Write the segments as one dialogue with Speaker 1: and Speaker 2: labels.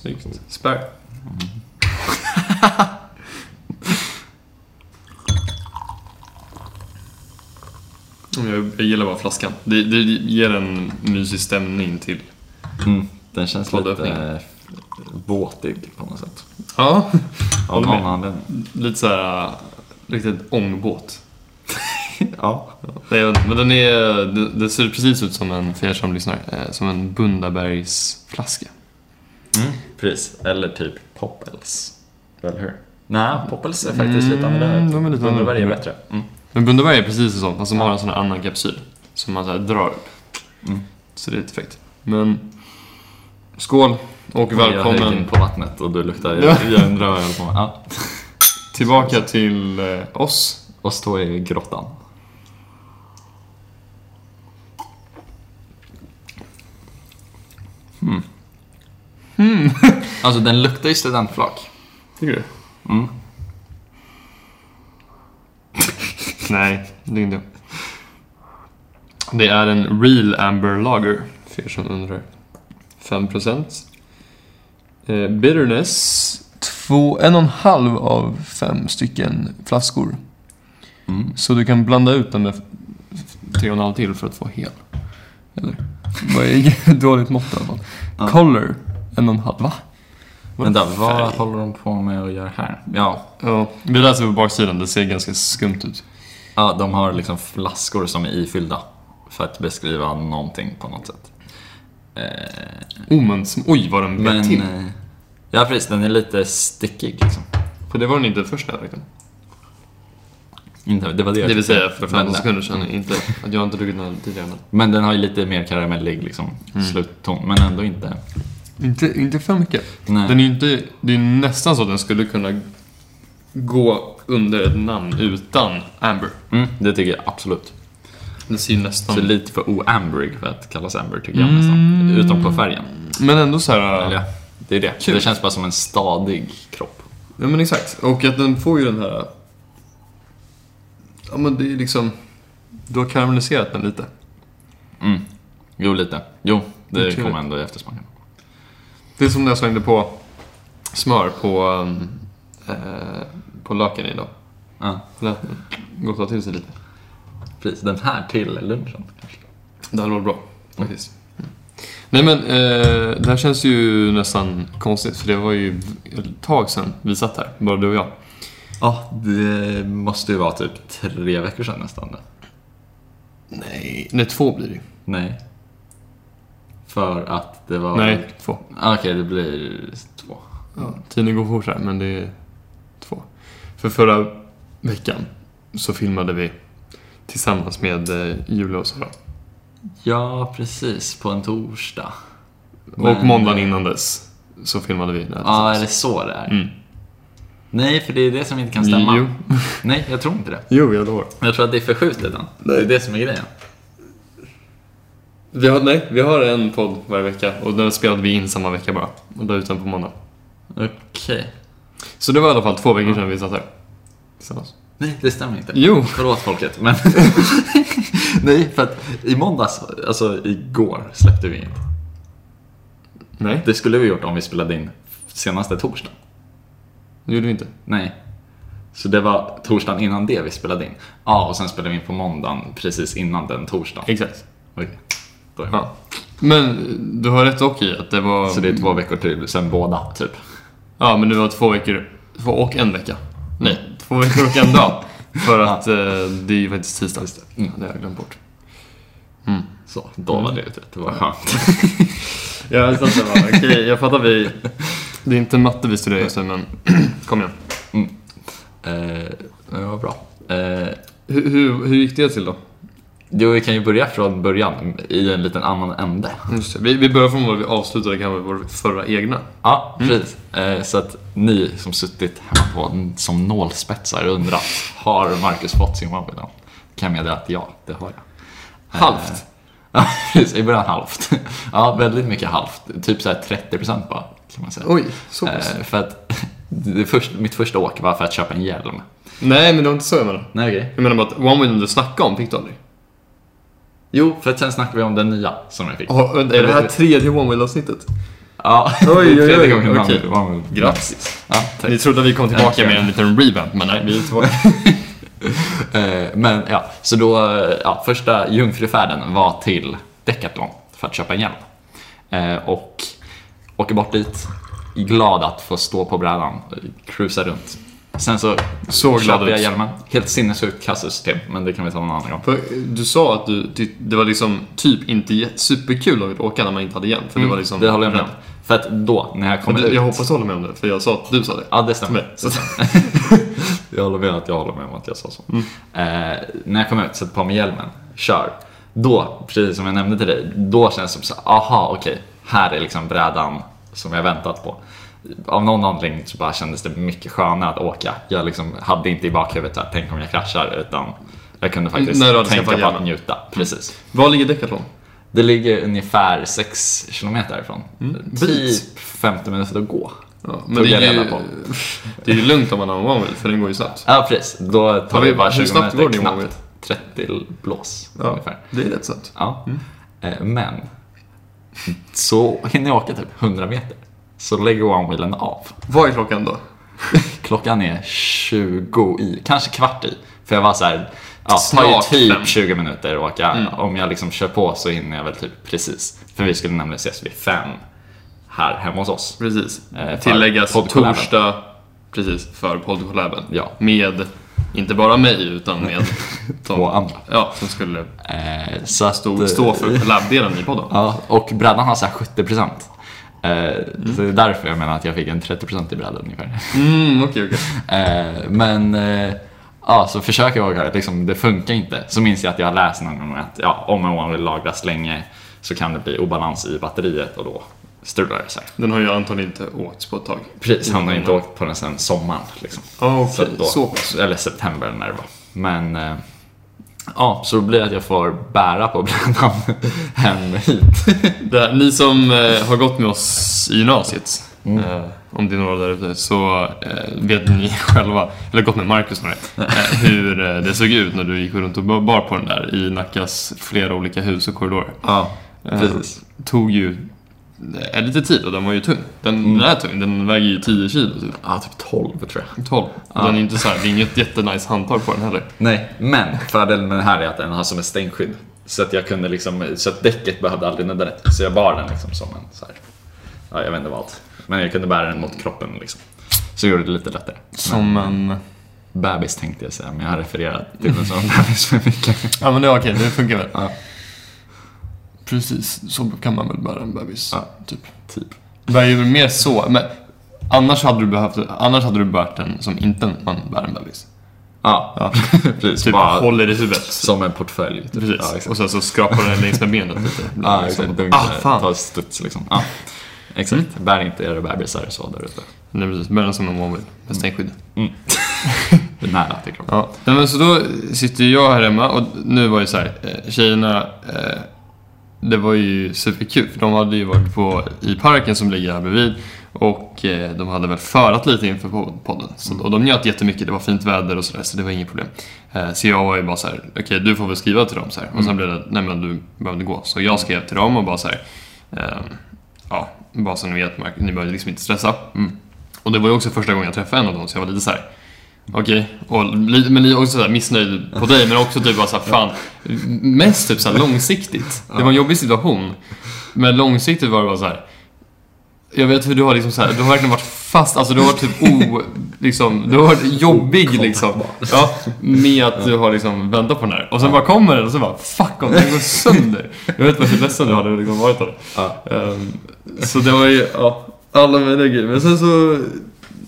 Speaker 1: Snyggt. Spär. Jag, jag gillar bara flaskan. Det, det ger en mysig stämning till.
Speaker 2: Mm. Den känns lite eh, båtig på något sätt.
Speaker 1: Ja.
Speaker 2: Av någon anledning.
Speaker 1: Lite såhär, riktigt ångbåt.
Speaker 2: Ja.
Speaker 1: Nej, men den är, det, det ser precis ut som en, för er som lyssnar, eh, som en Bundabergsflaska.
Speaker 2: Mm. Precis. Eller typ Poppels. Eller hur? Nej, Poppels är faktiskt lite
Speaker 1: Mm,
Speaker 2: annorlunda.
Speaker 1: de är lite
Speaker 2: Bundaberg är
Speaker 1: annorlunda.
Speaker 2: bättre. Mm.
Speaker 1: Men Bundaberg är precis en sån, fast de har en sån här annan kapsyl. Som man så drar upp.
Speaker 2: Mm.
Speaker 1: Så det är lite fräckt. Men, skål och
Speaker 2: Jag
Speaker 1: välkommen
Speaker 2: in på vattnet och du luktar
Speaker 1: Ja.
Speaker 2: järnrör jag höll på med. Ja.
Speaker 1: tillbaka till eh, oss.
Speaker 2: Och stå i grottan. Hmm. alltså den luktar ju studentflak.
Speaker 1: Tycker du?
Speaker 2: Mm.
Speaker 1: Nej, det är inte. Det är en Real Amber Lager, för er som undrar. 5%. Eh, bitterness, två, en och en halv av fem stycken flaskor.
Speaker 2: Mm.
Speaker 1: Så du kan blanda ut den med tre och en halv till för att få hel. Eller? Vad är dåligt mått i alla fall.
Speaker 2: Ja.
Speaker 1: Color, en och en halv. Va?
Speaker 2: Vänta, vad håller de på med att göra här? Ja,
Speaker 1: Ja, vi läser på baksidan, det ser ganska skumt ut.
Speaker 2: ja de har liksom flaskor som är ifyllda. För att beskriva någonting på något sätt. Eh,
Speaker 1: Oh, men, oj vad den blev till.
Speaker 2: eh, Ja, precis. Den är lite stickig liksom.
Speaker 1: För det var den inte först när jag räknade.
Speaker 2: Inte, det var det
Speaker 1: Det vill säga för 15
Speaker 2: men,
Speaker 1: sekunder sedan, inte att jag inte druckit den tidigare. Men.
Speaker 2: men den har ju lite mer karamellig liksom,
Speaker 1: Mm.
Speaker 2: slutton. Men ändå inte.
Speaker 1: Inte, inte för mycket.
Speaker 2: Nej.
Speaker 1: Den är inte, det är nästan så att den skulle kunna gå under ett namn utan Amber.
Speaker 2: Mm, det tycker jag absolut.
Speaker 1: Den ser ju nästan...
Speaker 2: Så lite för oambrig för att kallas amber tycker jag
Speaker 1: Mm.
Speaker 2: nästan. Utom på färgen.
Speaker 1: Men ändå så här...
Speaker 2: Eller det är det.
Speaker 1: Kul.
Speaker 2: Det känns bara som en stadig kropp.
Speaker 1: Ja men exakt. Och att den får ju den här... Ja men det är liksom... Du har karamelliserat den lite.
Speaker 2: Mm. Jo, lite. Jo, det
Speaker 1: Trevligt.
Speaker 2: kommer ändå i eftersmaken.
Speaker 1: Det är som när jag slängde på smör på, um, eh, på löken idag.
Speaker 2: Ja,
Speaker 1: Lät gotta till sig lite.
Speaker 2: precis. Den här till lunchen kanske.
Speaker 1: Det hade varit bra, faktiskt. Mm. Nej men, eh, det här känns ju nästan konstigt för det var ju ett tag sedan vi satt här, bara du och jag.
Speaker 2: Ja, det måste ju vara typ tre veckor sedan nästan.
Speaker 1: Nej, nej två blir det ju.
Speaker 2: Nej. För att det var...
Speaker 1: Nej, två.
Speaker 2: Ah, Okej, det blir två.
Speaker 1: Ja, tiden går fort här, men det är två. För förra veckan så filmade vi tillsammans med eh, Julia och Sara.
Speaker 2: Ja, precis. På en torsdag.
Speaker 1: Och
Speaker 2: Men-
Speaker 1: måndagen innan dess så filmade vi
Speaker 2: Ja, är
Speaker 1: tillsammans.
Speaker 2: det så det är?
Speaker 1: Mm.
Speaker 2: Nej, för det är det som inte kan stämma.
Speaker 1: Jo.
Speaker 2: Nej, jag tror inte det.
Speaker 1: Jo, jag lovar.
Speaker 2: Jag tror att det är förskjutet än. Det är det som är grejen.
Speaker 1: Vi har, nej, vi har en podd varje vecka och den spelade vi in samma vecka bara. Och la ut den på måndag.
Speaker 2: Okej.
Speaker 1: Så det var i alla fall två veckor sedan vi satt här. Tillsammans.
Speaker 2: Nej, det stämmer inte.
Speaker 1: Jo.
Speaker 2: Förlåt folket, men... Nej, för att i måndags, alltså igår, släppte vi in.
Speaker 1: Nej,
Speaker 2: Det skulle vi gjort om vi spelade in senaste torsdagen.
Speaker 1: det gjorde vi inte.
Speaker 2: Nej. Så det var torsdagen innan det vi spelade in. Ja, och sen spelade vi in på måndagen precis innan den torsdagen.
Speaker 1: Exakt.
Speaker 2: Okej. Då är det.
Speaker 1: Ja. Men du har rätt dock i att det var...
Speaker 2: Så det är två veckor till, sen båda, typ.
Speaker 1: Ja, men det var två veckor. Två och en vecka. Nej, två veckor och en dag. För att eh, det är ju faktiskt tisdag.
Speaker 2: Mm.
Speaker 1: Det har jag glömt bort.
Speaker 2: Så, då var det utrett. Det var skönt.
Speaker 1: Ja, det sant det var. Okej, jag fattar vi... Det är inte matte vi studerar just nu, men kom igen.
Speaker 2: Eh, det var bra. Eh,
Speaker 1: Hur, hur, hur gick det till då?
Speaker 2: Jo, vi kan ju börja från början i en liten annan ände.
Speaker 1: Just det. Vi, vi börjar från var vi avslutade kanske vår förra egna.
Speaker 2: Ja, precis. Eh, så att ni som suttit hemma på som nålspetsar undrat, har Marcus fått sin one Kan jag meddela att ja, det har jag.
Speaker 1: Halvt.
Speaker 2: Ja, precis. I början halvt. Ja, väldigt mycket halvt. Typ såhär 30% bara, kan man säga.
Speaker 1: Oj, så pass.
Speaker 2: Eh, för att det först, mitt första åk var för att köpa en hjälm.
Speaker 1: Nej, men det var inte så jag menade.
Speaker 2: Nej, okej.
Speaker 1: Jag menar bara att One Window du snackade om fick du aldrig.
Speaker 2: Jo, för att sen snackade vi om den nya som jag fick.
Speaker 1: Oh, är det här tredje One Window-avsnittet?
Speaker 2: Ja,
Speaker 1: Oj, oj, oj,
Speaker 2: tredje gången
Speaker 1: okej.
Speaker 2: vann- vann-
Speaker 1: Grattis.
Speaker 2: Ja, tack.
Speaker 1: Ni trodde att vi kom tillbaka med en liten revamp, men nej, vi är tillbaka.
Speaker 2: Eh, Men ja, så då, ja, första jungfrufärden var till Decathlon för att köpa en hjälm. Eh, Och åker bort dit, glad att få stå på brädan, cruisa runt. Sen så,
Speaker 1: Så glad
Speaker 2: köper jag
Speaker 1: ut.
Speaker 2: hjälmen. Helt sinnessjukt kassasystem, men det kan vi ta någon annan gång.
Speaker 1: För du sa att du, det var liksom typ inte superkul att åka när man inte hade hjälm. För det var liksom...
Speaker 2: Mm, Det håller jag med om. För att då, när jag kom
Speaker 1: Men
Speaker 2: ut...
Speaker 1: jag hoppas du håller med om det, för jag sa att du sa det.
Speaker 2: Ja, det
Speaker 1: Till
Speaker 2: stämmer.
Speaker 1: mig. Så, att-
Speaker 2: Jag håller med att jag håller med om att jag sa så.
Speaker 1: Mm.
Speaker 2: Eh, när jag kom ut, sätter på mig hjälmen, kör. Då, precis som jag nämnde till dig, då känns det som så aha okej, här är liksom brädan som jag väntat på. Av någon anledning så bara kändes det mycket skönare att åka. Jag liksom hade inte i bakhuvudet att tänk om jag kraschar, utan jag kunde faktiskt
Speaker 1: du hade
Speaker 2: tänka på att njuta. Precis.
Speaker 1: Var ligger Decathlon?
Speaker 2: Det ligger ungefär 6 kilometer härifrån.
Speaker 1: bit.
Speaker 2: Typ 50 minuter att gå.
Speaker 1: Ja, men det är, ju, det är ju lugnt om man har en one-wheel, för den går ju snabbt.
Speaker 2: Ja precis, då tar vi bara
Speaker 1: hur
Speaker 2: 20
Speaker 1: snabbt
Speaker 2: minuter
Speaker 1: går din. One-Wheel?
Speaker 2: 30 blås
Speaker 1: Ja,
Speaker 2: ungefär.
Speaker 1: det är rätt snabbt.
Speaker 2: Ja. Eh, Men så hinner jag åka typ 100 meter. Så lägger one-wheelen av.
Speaker 1: Vad är klockan då?
Speaker 2: Klockan är 20 i, kanske kvart i. För jag var så här, ja, tar ju typ
Speaker 1: fem.
Speaker 2: 20 minuter att åka.
Speaker 1: Mm.
Speaker 2: Om jag liksom kör på så hinner jag väl typ precis. För vi skulle nämligen ses vid fem här hemma hos oss.
Speaker 1: Precis.
Speaker 2: Eh,
Speaker 1: Tilläggas torsdag, precis, för poddcollaben.
Speaker 2: Ja.
Speaker 1: Med, inte bara mig, utan med
Speaker 2: Två andra.
Speaker 1: Ja, som skulle
Speaker 2: Eh, så att,
Speaker 1: stå, stå för collab-delen i podden.
Speaker 2: Ja, och brädan har så här 70%. Eh, Så det är därför jag menar att jag fick en 30% i brädan ungefär.
Speaker 1: Mm, okej, okej.
Speaker 2: Eh, men eh, ja, så försöker jag åka, liksom, det funkar inte. Så minns jag att jag har läst någon gång att ja, om en one vill lagras länge så kan det bli obalans i batteriet och då strular det sig.
Speaker 1: Den har ju antagligen inte åkts på ett tag.
Speaker 2: Precis, han har inte åkt på den sen sommaren. Liksom.
Speaker 1: Ja, okej.
Speaker 2: Så då,
Speaker 1: Så pass.
Speaker 2: Eller september när det var. Men ja, så då blir det att jag får bära på brädan hem hit.
Speaker 1: Det, ni som eh, har gått med oss i gymnasiet,
Speaker 2: Mm.
Speaker 1: eh, om det är några där ute, så eh, vet ni själva, eller gått med Marcus snarare, eh, hur eh, det såg ut när du gick runt och bar på den där i Nackas flera olika hus och korridorer.
Speaker 2: Ja,
Speaker 1: Eh,
Speaker 2: precis.
Speaker 1: tog ju eh, lite tid och den var ju tung. Den,
Speaker 2: Mm.
Speaker 1: den är tung, den väger ju 10 kilo typ.
Speaker 2: Ja, typ 12 tror jag.
Speaker 1: 12.
Speaker 2: Ja.
Speaker 1: Den är inte så här, det är inget jättenice handtag på den heller.
Speaker 2: Nej, men fördelen med den här är att den har som ett stänkskydd. Så att jag kunde liksom, så att däcket behövde aldrig nudda det. Så jag bar den liksom som en så här, ja jag vet inte vad. Men jag kunde bära den mot kroppen liksom. Så gjorde det lite lättare.
Speaker 1: Som en...
Speaker 2: Bebis tänkte jag säga, men jag har refererat till den som bebis för mycket.
Speaker 1: Ja men det är okej, det funkar väl.
Speaker 2: Ja.
Speaker 1: Precis, så kan man väl bära en bebis.
Speaker 2: Ja.
Speaker 1: Typ.
Speaker 2: Typ.
Speaker 1: Det är ju mer så, men annars hade du behövt, annars hade du bärt den som inte man bär en bebis.
Speaker 2: Ja,
Speaker 1: Ja.
Speaker 2: precis.
Speaker 1: Typ
Speaker 2: Bara
Speaker 1: håller i huvudet.
Speaker 2: som en portfölj. Typ.
Speaker 1: Precis.
Speaker 2: Ja,
Speaker 1: och sen så skrapar den längs med benet lite.
Speaker 2: Ja,
Speaker 1: Liksom.
Speaker 2: exakt.
Speaker 1: Ah, fan.
Speaker 2: ta ett studs liksom. Ja. Exakt. Bär inte era bebisar så där ute.
Speaker 1: Nej, precis. Bär den som en one med stänkskydd.
Speaker 2: Det är nära till kroppen.
Speaker 1: Ja, men så då sitter jag här hemma och nu var ju så här, eh, tjejerna, eh, det var ju superkul för de hade ju varit på, i parken som ligger här bredvid och eh, de hade väl förat lite inför po- podden. Så, och de njöt jättemycket, det var fint väder och sådär så det var inget problem. Eh, så jag var ju bara så här, okej du får väl skriva till dem så här. Och sen blev det, nej men du behövde gå. Så jag skrev till dem och bara så här, eh, ja, bara så ni vet, ni behöver liksom inte stressa.
Speaker 2: Mm.
Speaker 1: Och det var ju också första gången jag träffade en av dem så jag var lite så här. Okej, och li- men också så här missnöjd på dig men också typ bara såhär, fan. Mest typ såhär långsiktigt. Det var en jobbig situation. Men långsiktigt var det bara så här. Jag vet hur du har liksom så här, du har verkligen varit fast, alltså du har varit typ o, liksom, du har varit jobbig liksom. Ja, med att du har liksom väntat på den här. Och sen bara kommer den och så bara, fuck om den går sönder. Jag vet bara hur ledsen du hade liksom varit av det. Ehm, så det var ju, ja, alla möjliga grejer. Men sen så,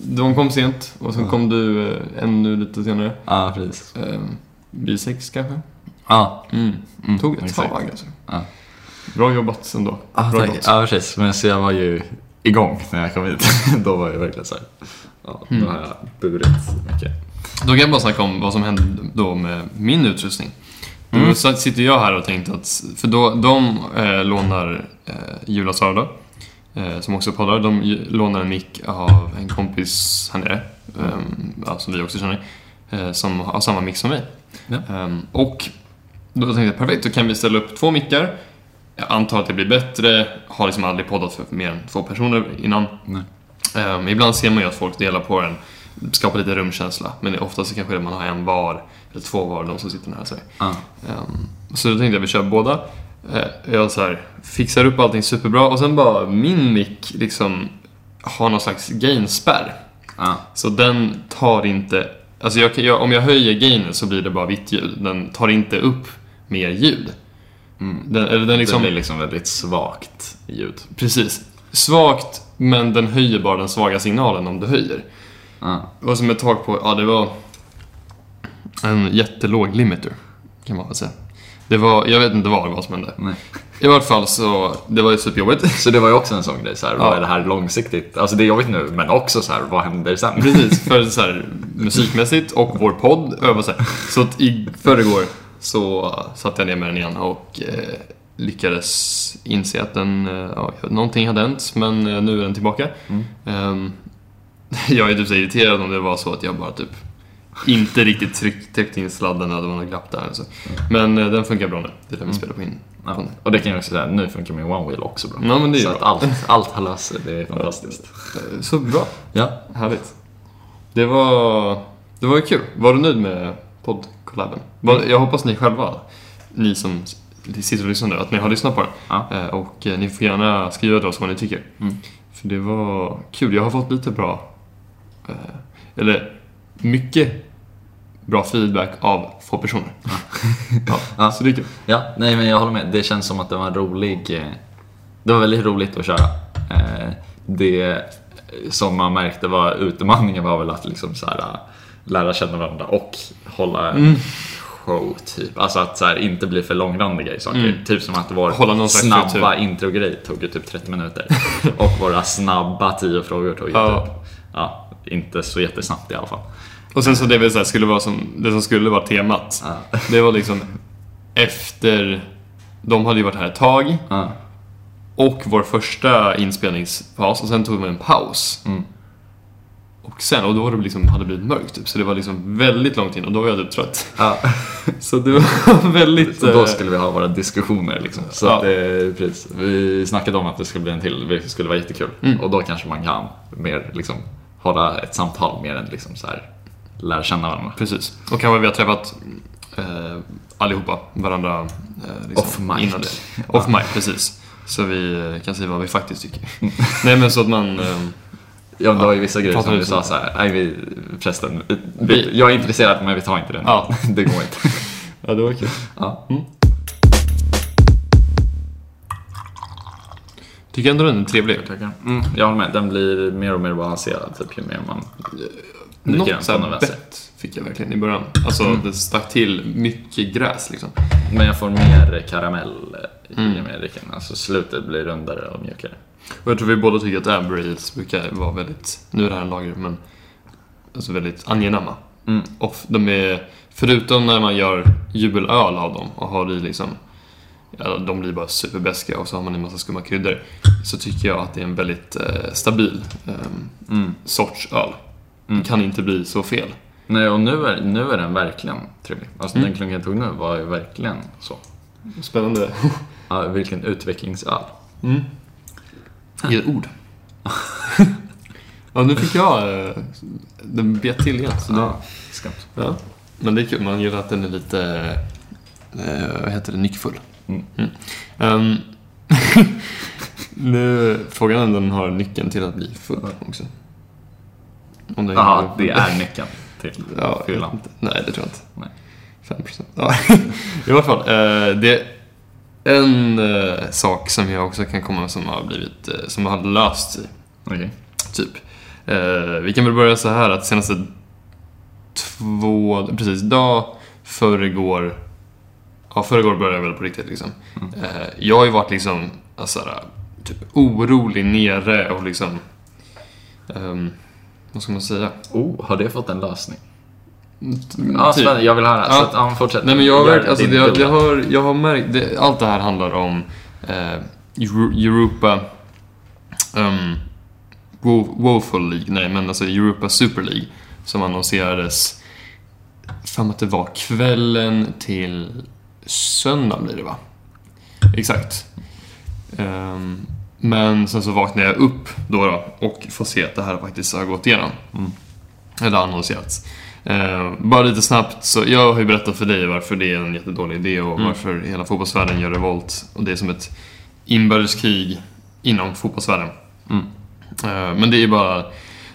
Speaker 1: de kom sent och sen kom du eh, ännu lite senare.
Speaker 2: Ja, precis.
Speaker 1: Um, vid sex kanske?
Speaker 2: Ja,
Speaker 1: Mm.
Speaker 2: Mm,
Speaker 1: Tog ett
Speaker 2: exakt.
Speaker 1: tag alltså.
Speaker 2: Ja.
Speaker 1: Bra jobbat ändå.
Speaker 2: Ah,
Speaker 1: Bra
Speaker 2: tack.
Speaker 1: jobbat.
Speaker 2: Ja, precis. Men så jag var ju igång när jag kom hit. Då var jag verkligen så här. Ja, då
Speaker 1: Mm.
Speaker 2: har jag burit mycket.
Speaker 1: Då kan jag bara snacka om vad som hände då med min utrustning. Då
Speaker 2: Mm.
Speaker 1: satt- sitter jag här och tänkte att, för då, de eh, lånar eh, Julia och Sara eh, som också poddar, de lånar en mick av en kompis här nere, eh, som vi också känner, eh, som har samma mick som mig.
Speaker 2: Ja.
Speaker 1: Ehm, och då tänkte jag perfekt, då kan vi ställa upp två mickar jag antar att det blir bättre. Har liksom aldrig poddat för mer än två personer innan. Ehm, ibland ser man ju att folk delar på den, skapar lite rumkänsla. Men oftast så kanske man har en var, eller två var, de som sitter nära sig.
Speaker 2: Ja.
Speaker 1: Ehm, så då tänkte jag vi kör båda. Eh, jag så här, fixar upp allting superbra och sen bara min mick liksom har någon slags gainspärr.
Speaker 2: Ja.
Speaker 1: Så den tar inte, alltså jag, jag, om jag höjer gainen så blir det bara vitt ljud. Den tar inte upp mer ljud. Den, eller den
Speaker 2: Det
Speaker 1: liksom,
Speaker 2: blir liksom väldigt svagt ljud.
Speaker 1: precis. Svagt, men den höjer bara den svaga signalen om du höjer. Det var som ett tag på, ja det var en jättelåg limiter, kan man väl säga. Det var, jag vet inte vad det var som hände.
Speaker 2: Nej.
Speaker 1: I vart fall så, det var ju superjobbigt.
Speaker 2: Så det var ju också en sån grej, så här,
Speaker 1: Ja.
Speaker 2: vad är det här långsiktigt? Alltså det är jobbigt nu, men också så här, vad händer sen?
Speaker 1: Precis, för så här, musikmässigt och vår podd övar sig. Så att i förrgår så satte jag ner med den igen och eh, lyckades inse att den, eh, ja, någonting hade hänt, men eh, nu är den tillbaka. Ehm, jag är typ så irriterad om det var så att jag bara typ inte riktigt tryck, tryckte in sladden det var något glapp där. Så. Men eh, den funkar bra nu, det är den vi spelar på in.
Speaker 2: Ja. Och det kan jag också säga, nu funkar min One Wheel också bra.
Speaker 1: Ja, men det är
Speaker 2: så
Speaker 1: bra.
Speaker 2: att allt, allt har löst sig, det är fantastiskt.
Speaker 1: Eh, Så bra.
Speaker 2: Ja.
Speaker 1: Härligt. Det var, det var ju kul. Var du nöjd med poddcollaben? Var- Jag hoppas ni själva, ni som sitter och lyssnar nu, att ni har lyssnat på den.
Speaker 2: Ja.
Speaker 1: Eh, Och eh, ni får gärna skriva till oss vad ni tycker.
Speaker 2: Mm.
Speaker 1: För det var kul. Jag har fått lite bra, eller mycket bra feedback av få personer. ja,
Speaker 2: Ja.
Speaker 1: Så det är kul.
Speaker 2: Ja, nej men jag håller med. Det känns som att det var en rolig... eh, Det var väldigt roligt att köra. Eh, Det som man märkte var utmaningen var väl att liksom så här, äh, lära känna varandra och hålla en
Speaker 1: Mm.
Speaker 2: show typ. Alltså att så här, inte bli för långrandiga i saker. Typ som att vår
Speaker 1: Mm.
Speaker 2: Snabba introgrej tog ju typ 30 minuter. och våra snabba 10 frågor tog ju
Speaker 1: Ja.
Speaker 2: typ, ja, inte så jättesnabbt i alla fall.
Speaker 1: Och sen så det, vill säga, skulle vara som, det som skulle vara temat,
Speaker 2: Ja.
Speaker 1: det var liksom efter, de hade ju varit här ett tag,
Speaker 2: Ja.
Speaker 1: och vår första inspelningspaus och sen tog vi en paus.
Speaker 2: Mm.
Speaker 1: Och sen, och då var det liksom, hade det blivit mörkt typ, så det var liksom väldigt långt in och då var jag typ trött.
Speaker 2: Ja.
Speaker 1: Så det var väldigt...
Speaker 2: Så då
Speaker 1: eh,
Speaker 2: skulle vi ha våra diskussioner liksom. Så
Speaker 1: Ja.
Speaker 2: det, precis. Vi snackade om att det skulle bli en till, det skulle vara jättekul.
Speaker 1: Mm.
Speaker 2: Och då kanske man kan mer liksom hålla ett samtal mer än liksom så här lära känna varandra.
Speaker 1: Precis. Och kanske vi har träffat eh, allihopa varandra eh, liksom,
Speaker 2: Off mic.
Speaker 1: innan det. Off mic, precis. Så vi eh, kan säga vad vi faktiskt tycker. Nej men så att man... Eh,
Speaker 2: Ja, det var ju vissa grejer som
Speaker 1: du
Speaker 2: vi sa så här, nej vi, förresten, vi, jag är intresserad men vi tar inte den.
Speaker 1: Ja.
Speaker 2: det går inte.
Speaker 1: ja, det var kul.
Speaker 2: Ja.
Speaker 1: Tycker ändå den är trevlig.
Speaker 2: Mm, jag håller med, den blir mer och mer balanserad typ, ju mer man
Speaker 1: Något
Speaker 2: vänster.
Speaker 1: bett fick jag verkligen i början. Alltså det stack till mycket gräs liksom.
Speaker 2: Men jag får mer karamell i
Speaker 1: Mm.
Speaker 2: mm. med dricken. Alltså slutet blir rundare och mjukare.
Speaker 1: Och jag tror vi båda tycker att Amber Ales brukar vara väldigt, nu är det här en lager, men alltså väldigt angenäma.
Speaker 2: Mm.
Speaker 1: Och de är, förutom när man gör jubelöl av dem och har i liksom, ja, de blir bara superbeska och så har man en massa skumma kryddor. Så tycker jag att det är en väldigt eh, stabil eh,
Speaker 2: Mm.
Speaker 1: sorts öl.
Speaker 2: Mm.
Speaker 1: Det kan inte bli så fel.
Speaker 2: Nej, och nu är, nu är den verkligen trevlig. Alltså
Speaker 1: Mm.
Speaker 2: den klunken jag tog nu var ju verkligen så.
Speaker 1: Spännande.
Speaker 2: Ja, vilken utvecklingsöl.
Speaker 1: Mm. I ett ord. ja, nu fick jag, eh, den bet till igen. Så det,
Speaker 2: Ja, skumt.
Speaker 1: Ja, men det är kul. Man gillar att den är lite, eh, vad heter det, nyckfull.
Speaker 2: Mm.
Speaker 1: Ehm, nu, frågan är om den har nyckeln till att bli full också. Om den
Speaker 2: Jaha, det är nyckeln till
Speaker 1: ja,
Speaker 2: fyllan.
Speaker 1: Nej, det tror jag inte.
Speaker 2: Nej.
Speaker 1: 5%. Ja. I alla fall, eh, det är en eh, sak som jag också kan komma som har blivit, eh, som har löst sig.
Speaker 2: Okej.
Speaker 1: Typ. Vi kan väl börja så här att senaste två, precis, dag, förrgår, ja förrgår började jag väl på riktigt liksom. Eh, jag har ju varit liksom, alltså, typ orolig nere och liksom, ehm, vad ska man säga?
Speaker 2: Oh, har det fått en lösning? Ja,
Speaker 1: Typ.
Speaker 2: Jag vill höra.
Speaker 1: Ja.
Speaker 2: Så att, ja, fortsätt.
Speaker 1: Nej men jag har, alltså, det,
Speaker 2: bild.
Speaker 1: det har, jag har märkt, det, allt det här handlar om eh, Euro- Europa um, Wo- Woeful League, nej men alltså Europa Super League som annonserades för att det var kvällen till söndagen blir det va? Exakt. Ehm, men sen så vaknar jag upp då, då och får se att det här faktiskt har gått igenom.
Speaker 2: Mm.
Speaker 1: Eller annonserats. Ehm, bara lite snabbt, så jag har ju berättat för dig varför det är en jättedålig idé och
Speaker 2: Mm.
Speaker 1: varför hela fotbollsvärlden gör revolt. Och det är som ett inbördeskrig inom fotbollsvärlden.
Speaker 2: Mm.
Speaker 1: Ehm, men det är bara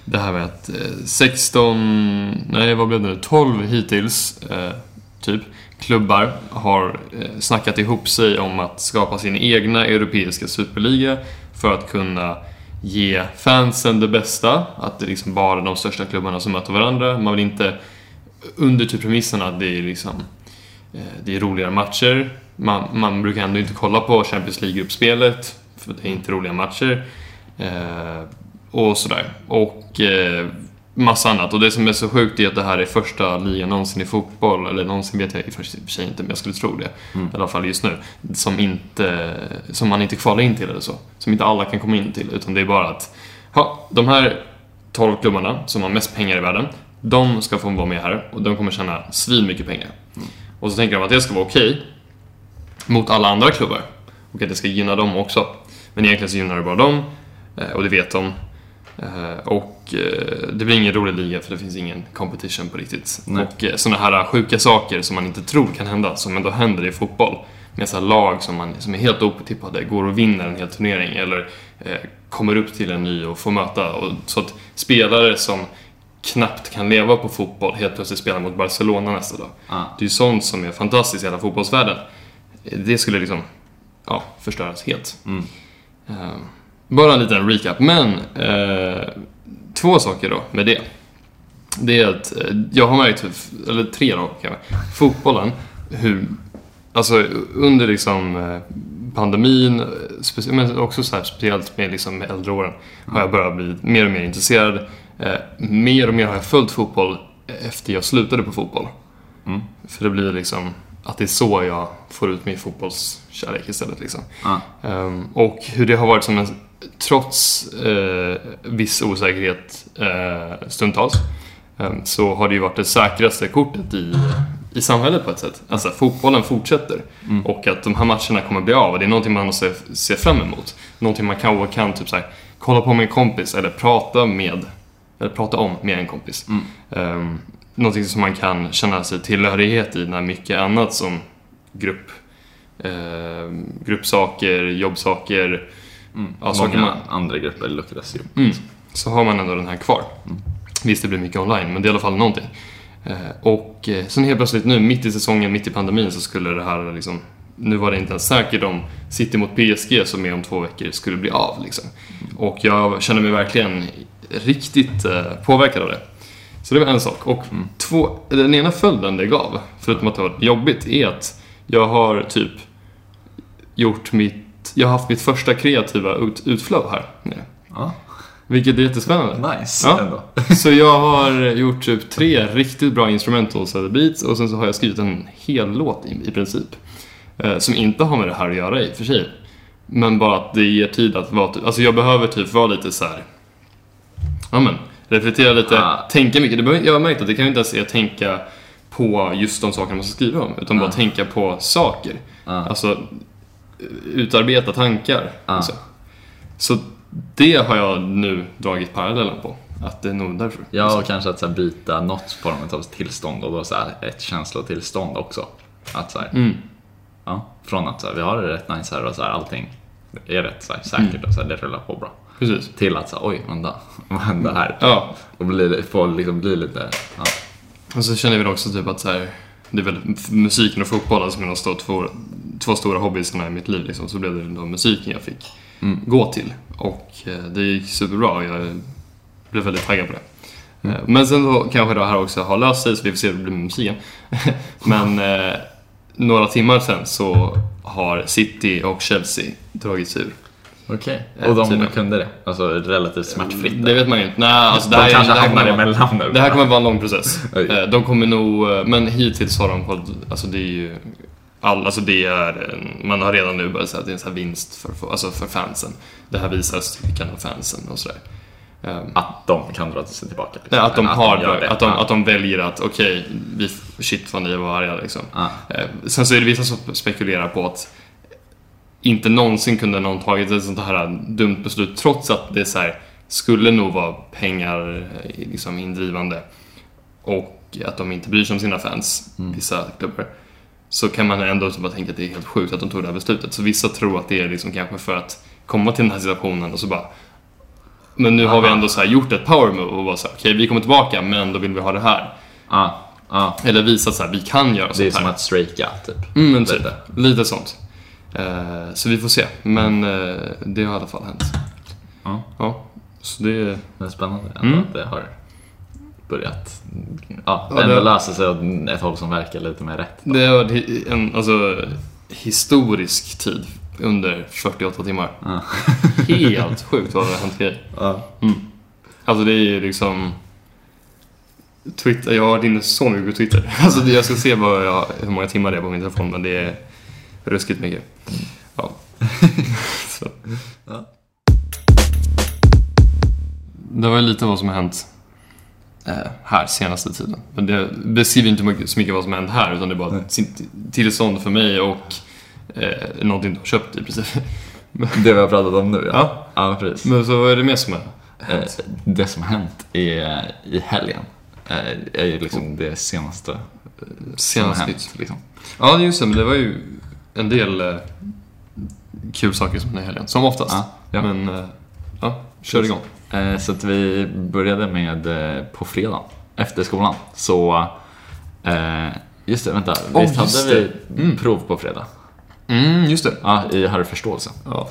Speaker 1: det här med att eh, 16, nej vad blev det nu, 12 hittills, eh, typ, klubbar har eh, snackat ihop sig om att skapa sin egna europeiska superliga för att kunna ge fansen det bästa, att det är liksom bara de största klubbarna som möter varandra. Man vill inte, under typ premissen att det är liksom eh, det är roligare matcher. Man, man brukar ändå inte kolla på Champions League-gruppspelet, för det är inte roliga matcher. Eh, och sådär. Och eh, massa annat. Och det som är så sjukt är att det här är första ligan någonsin i fotboll, eller någonsin vet jag i och för sig inte, men jag skulle tro det.
Speaker 2: Mm.
Speaker 1: I alla fall just nu. Som, inte, som man inte kvalar in till eller så. Som inte alla kan komma in till, utan det är bara att ja, de här 12 klubbarna som har mest pengar i världen, de ska få vara med här och de kommer tjäna svin mycket pengar. Och så tänker de att det ska vara okej mot alla andra klubbar och att det ska gynna dem också. Men egentligen så gynnar det bara dem eh, och det vet de. Eh, Och eh, det blir ingen rolig liga för det finns ingen competition på riktigt.
Speaker 2: Nej.
Speaker 1: Och sådana här sjuka saker som man inte tror kan hända, som ändå händer i fotboll. Med så lag som, man, som är helt otippade, går och vinner en hel turnering eller eh, kommer upp till en ny och får möta. Och, så att spelare som knappt kan leva på fotboll helt plötsligt spelar mot Barcelona nästa dag.
Speaker 2: Ah.
Speaker 1: Det är ju sånt som är fantastiskt i hela fotbollsvärlden. Det skulle liksom ja, förstöras helt.
Speaker 2: Mm.
Speaker 1: Eh, bara en liten recap. Men eh, två saker då med det. Det är att eh, jag har märkt, eller tre då kanske, fotbollen, hur, alltså under liksom eh, pandemin, eh, men också så här, speciellt med liksom med äldre åren, har jag börjat bli mer och mer intresserad. Eh, mer och mer har jag följt fotboll efter jag slutade på fotboll.
Speaker 2: Mm.
Speaker 1: För det blir liksom att det är så jag får ut min fotbollskärlek istället. Liksom.
Speaker 2: Ah.
Speaker 1: Ehm, och hur det har varit som en, trots eh, viss osäkerhet eh, stundtals, ehm, så har det ju varit det säkraste kortet i, i samhället på ett sätt. Alltså fotbollen fortsätter
Speaker 2: Mm.
Speaker 1: och att de här matcherna kommer bli av och det är någonting man måste se fram emot. Någonting man kan och kan typ så här, kolla på med en kompis eller prata med, eller prata om med en kompis.
Speaker 2: Mm.
Speaker 1: Um, någonting som man kan känna sig tillhörighet i när mycket annat som grupp, eh, gruppsaker, jobbsaker,
Speaker 2: Mm.
Speaker 1: Ja, saker
Speaker 2: Många
Speaker 1: man-
Speaker 2: andra grupper luckras ju.
Speaker 1: mm, så har man ändå den här kvar. Visst, det blir mycket online, men det är i alla fall någonting. Eh, och eh, sen helt plötsligt nu, mitt i säsongen, mitt i pandemin, så skulle det här liksom... Nu var det inte ens säkert om City mot PSG som är om två veckor skulle bli av. Liksom. Och jag känner mig verkligen riktigt eh, påverkad av det. Så det var en sak. Och två, den ena följden det gav, förutom att det var jobbigt, är att jag har typ gjort mitt... Jag har haft mitt första kreativa ut, utflow här.
Speaker 2: Ja,
Speaker 1: Vilket är jättespännande.
Speaker 2: nice
Speaker 1: Ja.
Speaker 2: ändå.
Speaker 1: Så jag har gjort typ tre riktigt bra instrumentals eller beats och sen så har jag skrivit en hel låt i, i princip. Eh, som inte har med det här att göra i och för sig. Men bara att det ger tid att vara, typ- alltså jag behöver typ vara lite så här. ja men, reflektera lite,
Speaker 2: Ah.
Speaker 1: tänka mycket. Det jag har märkt att det kan ju inte ens är att tänka på just de sakerna man ska skriva om, utan bara
Speaker 2: Ah.
Speaker 1: tänka på saker.
Speaker 2: Ah.
Speaker 1: Alltså, utarbeta tankar.
Speaker 2: Ah.
Speaker 1: Alltså. Så det har jag nu dragit parallellen på. Att det är nog därför.
Speaker 2: Ja, och kanske att så byta något form av tillstånd och då så här, ett känslotillstånd också. Att så här,
Speaker 1: Mm.
Speaker 2: ja, från att så här, vi har det rätt nice här och så här, allting är rätt så här, säkert och så här, det rullar på bra.
Speaker 1: Precis.
Speaker 2: Till att så oj, vänta, vad hände här?
Speaker 1: Ja,
Speaker 2: Och bli, få liksom bli lite, ja.
Speaker 1: och så känner vi också typ att så här, det är väl musiken och fotbollen som är de stå, två, två stora hobbiesarna i mitt liv. Liksom. Så blev det då musiken jag fick
Speaker 2: Mm.
Speaker 1: gå till. Och eh, det gick superbra och jag blev väldigt taggad på det. Eh, Men sen då kanske det här också har löst sig så vi får se hur det blir med musiken. Men eh, några timmar sen så har City och Chelsea dragit sig ur.
Speaker 2: Okej.
Speaker 1: Eh,
Speaker 2: Och de
Speaker 1: tydligen.
Speaker 2: kunde det? Alltså relativt smärtfritt?
Speaker 1: Det vet man ju inte. Nej, alltså det
Speaker 2: de
Speaker 1: här, är-
Speaker 2: kanske
Speaker 1: det här
Speaker 2: hamnar emellan nu.
Speaker 1: Det här kommer vara en lång process. De kommer nog, men hittills har de fått, alltså det är ju all, alltså det är, man har redan nu börjat säga att det är en sån här vinst för, alltså för fansen. Det här visar styrkan av fansen och sådär. Eh,
Speaker 2: Att de kan dra sig tillbaka? liksom.
Speaker 1: Nej, att de
Speaker 2: Men
Speaker 1: har,
Speaker 2: gör det.
Speaker 1: att, de,
Speaker 2: Ja.
Speaker 1: att de väljer att, okej, vi shit vad ni var arga liksom.
Speaker 2: Ja.
Speaker 1: Eh, Sen så är det vissa som spekulerar på att inte någonsin kunde någon tagit ett sånt här dumt beslut trots att det så här, skulle nog vara pengar eh, liksom indrivande och att de inte bryr sig om sina fans, vissa klubbar. Så kan man ändå bara tänka att det är helt sjukt att de tog det här beslutet. Så vissa tror att det är liksom kanske för att komma till den här situationen och så bara men nu har vi
Speaker 2: Aha.
Speaker 1: ändå så här gjort ett power move och bara så här, okej vi kommer tillbaka men då vill vi ha det här.
Speaker 2: Ja, ja.
Speaker 1: Eller visa så här, vi kan göra
Speaker 2: Det är
Speaker 1: sånt
Speaker 2: som
Speaker 1: här.
Speaker 2: att strejka, typ.
Speaker 1: Mm, men typ,
Speaker 2: Lite.
Speaker 1: lite. sånt. Eh, så vi får se. Men eh, det har i alla fall hänt.
Speaker 2: Ja.
Speaker 1: Ja, så det...
Speaker 2: Det är spännande
Speaker 1: Mm.
Speaker 2: att det har börjat ja,
Speaker 1: Ja,
Speaker 2: ändå
Speaker 1: det-
Speaker 2: lösa sig åt ett håll som verkar lite mer rätt.
Speaker 1: Det har varit en alltså, historisk tid under 48 timmar.
Speaker 2: Ja.
Speaker 1: Helt sjukt vad det har hänt grejer.
Speaker 2: Ja.
Speaker 1: Alltså det är ju liksom... Twitter, jag har varit inne så mycket på Twitter. Alltså jag ska se vad jag, hur många timmar det är på min telefon men det är ruskigt mycket. Ja.
Speaker 2: Ja.
Speaker 1: Det var lite vad som har hänt här senaste tiden. Men det beskriver inte mycket- så mycket vad som hänt här utan det är bara
Speaker 2: Nej.
Speaker 1: sin- tillstånd för mig och eh, någonting du har köpt i princip.
Speaker 2: Det vi har pratat om nu, ja.
Speaker 1: Ja.
Speaker 2: Ja, precis.
Speaker 1: Men så vad är det mer som har
Speaker 2: Eh,
Speaker 1: hänt?
Speaker 2: Det som har hänt i, i helgen eh, är ju liksom det senaste eh,
Speaker 1: Senaste
Speaker 2: hänt. Liksom.
Speaker 1: Ja, just det. Men det var ju en del eh, kul saker som hände i helgen. Som oftast.
Speaker 2: Ja, ja.
Speaker 1: Men, eh, ja, kör igång.
Speaker 2: Eh, Så att vi började med eh, på fredag efter skolan. Så, eh, just det, vänta.
Speaker 1: Oh,
Speaker 2: Visst hade
Speaker 1: det.
Speaker 2: vi prov på fredag?
Speaker 1: Mm, just det.
Speaker 2: Ja, i Harry förståelse.
Speaker 1: Ja.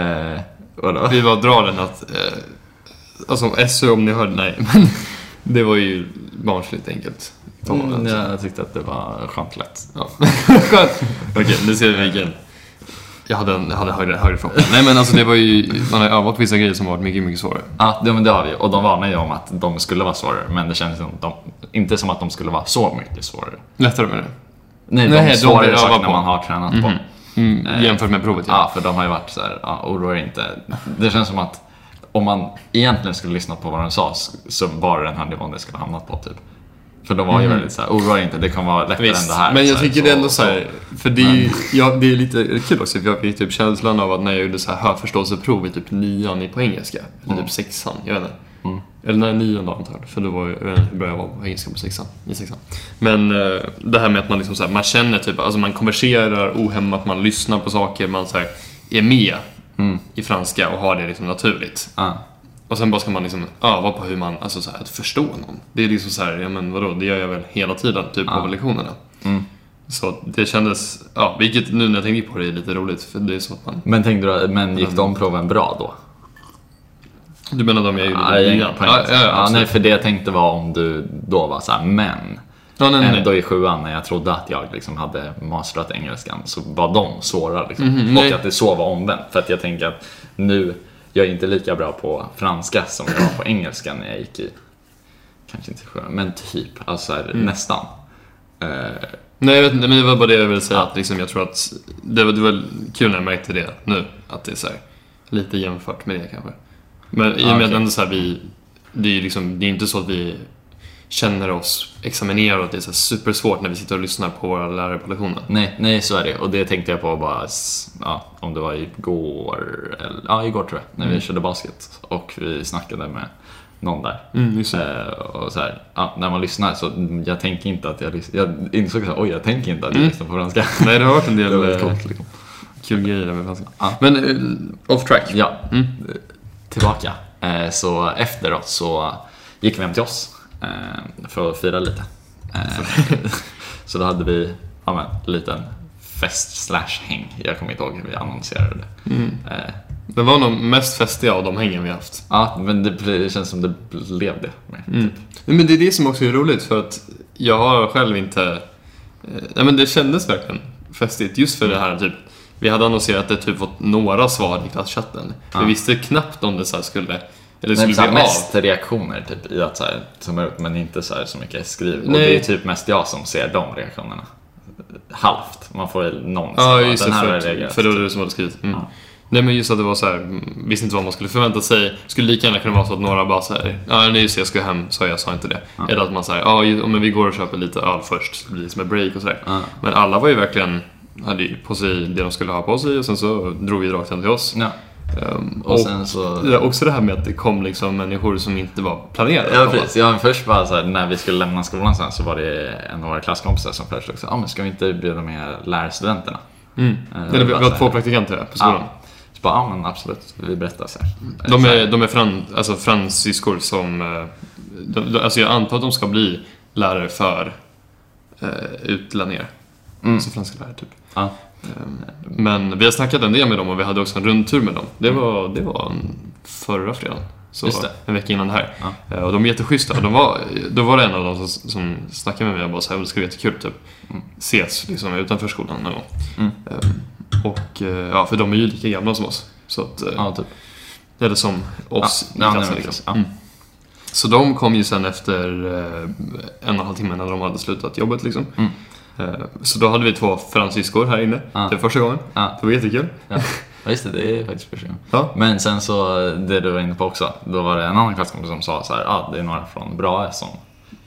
Speaker 2: Eh, vadå?
Speaker 1: Vi bara drar den att... Eh, alltså, SO om ni hörde, nej. Men det var ju barnsligt enkelt.
Speaker 2: Mm, jag tyckte att det var skönt lätt.
Speaker 1: Ja. Skönt. Okej, nu ser vi vilken. Jag hade, en, jag hade högre, högre förhoppningar. Nej men alltså det var ju, man har övat på vissa grejer som varit mycket, mycket svårare.
Speaker 2: Ja, det, men det har vi. Och de varnar ju om att de skulle vara svårare, men det känns som de, inte som att de skulle vara så mycket svårare.
Speaker 1: Lättare med det.
Speaker 2: Nej,
Speaker 1: Nej,
Speaker 2: de
Speaker 1: de
Speaker 2: svårare
Speaker 1: öva
Speaker 2: sakerna
Speaker 1: på.
Speaker 2: man har tränat på.
Speaker 1: Mm,
Speaker 2: Eh,
Speaker 1: jämfört med provet
Speaker 2: Ja, för de har ju varit så här, ja, oroa er inte. Det känns som att om man egentligen skulle lyssna på vad de sa så var det den här nivån det skulle ha hamnat på typ. För de var ju väldigt såhär, oroa er inte, det kan vara lättare än
Speaker 1: Visst,
Speaker 2: det här.
Speaker 1: men jag
Speaker 2: här,
Speaker 1: tycker det är ändå så här, för det är, ju- ja, det är lite kul också för jag fick typ känslan av att när jag gjorde så här hörförståelseprov i typ nian på engelska, eller typ sexan, jag vet inte. Eller nej, nian då antar jag, för då var jag, jag vet inte hur bra jag var på engelska på sexan, i sexan. Men eh, det här med att man liksom så här, man känner typ, alltså man konverserar ohämmat, man lyssnar på saker, man så här, är med i franska och har det liksom naturligt.
Speaker 2: Ja.
Speaker 1: Och sen bara ska man liksom öva på hur man, alltså så här, att förstå någon. Det är liksom så här, ja men vadå, det gör jag väl hela tiden, typ på lektionerna.
Speaker 2: Mm.
Speaker 1: Så det kändes, ja, vilket nu när jag tänker på det är lite roligt, för det är så att man...
Speaker 2: Men tänkte du, men gick de proven bra då?
Speaker 1: Du menar de jag gjorde
Speaker 2: Ja,
Speaker 1: i nian?
Speaker 2: på
Speaker 1: Ja, ja, ja,
Speaker 2: ja, nej, för det jag tänkte var om du då var såhär, men.
Speaker 1: ja, nej, nej,
Speaker 2: Ändå
Speaker 1: nej.
Speaker 2: i sjuan när jag trodde att jag liksom hade masterat engelskan så var de svåra liksom.
Speaker 1: Nej.
Speaker 2: och att det så var omvänt. För att jag tänker att nu, jag är inte lika bra på franska som jag var på engelska när jag gick i, kanske inte sjuan, men typ, alltså så här,
Speaker 1: Mm.
Speaker 2: nästan. Eh,
Speaker 1: Nej, jag vet inte, men det var bara det jag ville säga. Att liksom, jag tror att det var, det var kul när jag märkte det nu. Att det är så här, lite jämfört med det kanske. Men i och
Speaker 2: Ah,
Speaker 1: med att
Speaker 2: okej.
Speaker 1: ändå så här, vi... Det är ju liksom, det är inte så att vi känner oss examinerade och det är så supersvårt när vi sitter och lyssnar på våra lärare på lektionen.
Speaker 2: nej, nej, så är det. Och det tänkte jag på bara, ja, om det var igår, eller, ja igår tror jag, när
Speaker 1: Mm.
Speaker 2: vi körde basket. Och vi snackade med någon där.
Speaker 1: Mm,
Speaker 2: Eh, och så här, ja, när man lyssnar så jag tänker inte att jag lyssnar. Jag insåg att oj, jag tänker inte att jag
Speaker 1: Mm.
Speaker 2: lyssnar på franska.
Speaker 1: Nej, det har varit en
Speaker 2: Det
Speaker 1: del
Speaker 2: väldigt
Speaker 1: eh,
Speaker 2: coolt liksom.
Speaker 1: kul grejer med franska.
Speaker 2: Ja.
Speaker 1: Men eh, off track.
Speaker 2: Ja,
Speaker 1: Mm.
Speaker 2: tillbaka. Eh, så efteråt så gick vi hem till oss för att fira lite. Eh, så då hade vi ja, men, en liten fest slash häng. Jag kommer inte ihåg hur vi annonserade det.
Speaker 1: Mm.
Speaker 2: Eh,
Speaker 1: Det var nog mest festiga av de hängen vi haft.
Speaker 2: ja, men det, det känns som det blev det. Mer,
Speaker 1: Mm.
Speaker 2: typ.
Speaker 1: Men det är det som också är roligt för att jag har själv inte... eh, Nej men det kändes verkligen festigt just för det här typ Vi hade annonserat det typ fått några svar i klasschatten.
Speaker 2: Ja.
Speaker 1: Vi visste knappt om det så skulle Eller skulle bli av.
Speaker 2: mest reaktioner typ, i att så här, tumma upp men inte så, här, så mycket skriv. Och
Speaker 1: Nej.
Speaker 2: det är typ mest jag som ser de reaktionerna. Halvt. Man får väl någon
Speaker 1: Ja just det,
Speaker 2: här
Speaker 1: för,
Speaker 2: reagerat.
Speaker 1: för det var du som hade skrivit. Mm.
Speaker 2: Ja.
Speaker 1: Nej men just att det var så här, visste inte vad man skulle förvänta sig. Skulle lika gärna kunna vara så att några bara så här, ja nej just det, jag ska hem, så jag sa inte det.
Speaker 2: Ja.
Speaker 1: Eller att man säger, ja men vi går och köper lite öl först, så det blir som ett break och sådär.
Speaker 2: Ja.
Speaker 1: Men alla var ju verkligen hade ju på sig det de skulle ha på sig och sen så drog vi rakt hem till oss.
Speaker 2: Ja.
Speaker 1: Ehm,
Speaker 2: Och sen så...
Speaker 1: det är också det här med att det kom liksom människor som inte var planerade.
Speaker 2: Ja precis, ja, först bara så här, när vi skulle lämna skolan sen så var det en av våra klasskompisar som föreslog så, ah, men ska vi inte bjuda med lärarstudenterna?
Speaker 1: Mm.
Speaker 2: Eh,
Speaker 1: Eller, vi har två praktikanter här på skolan.
Speaker 2: Ja. Så bara, ja men absolut, vi berättar så här.
Speaker 1: De är, de är fran, alltså fransyskor som... eh, de, alltså jag antar att de ska bli lärare för eh, utlänningar.
Speaker 2: Mm.
Speaker 1: Alltså franska lärare, typ.
Speaker 2: Ja.
Speaker 1: Ehm, Men vi har snackat en del med dem och vi hade också en rundtur med dem. Det var, det var en förra fredagen. Så en vecka innan det här.
Speaker 2: Ja.
Speaker 1: Eh, Och de är jätteschyssta. De var, då var det en av dem som, som snackade med mig och bara så här, det skulle vara jättekul typ.
Speaker 2: Mm.
Speaker 1: Ses liksom utanför skolan någon gång.
Speaker 2: Mm.
Speaker 1: Ehm, Och eh, ja, för de är ju lika gamla som oss. Så att, eh,
Speaker 2: Ja, typ.
Speaker 1: eller som oss
Speaker 2: Ja,
Speaker 1: i klassen liksom.
Speaker 2: ja.
Speaker 1: Mm. Så de kom ju sen efter en och en halv timme när de hade slutat jobbet liksom.
Speaker 2: Mm.
Speaker 1: Eh, Så då hade vi två fransyskor här inne.
Speaker 2: Ja.
Speaker 1: Det var första gången.
Speaker 2: Ja.
Speaker 1: Det var jättekul.
Speaker 2: Ja. ja, just det, det är faktiskt första gången.
Speaker 1: Ja.
Speaker 2: Men sen så, det du var inne på också, då var det en annan klasskompis som sa så här, ah, det är några från Brahe som,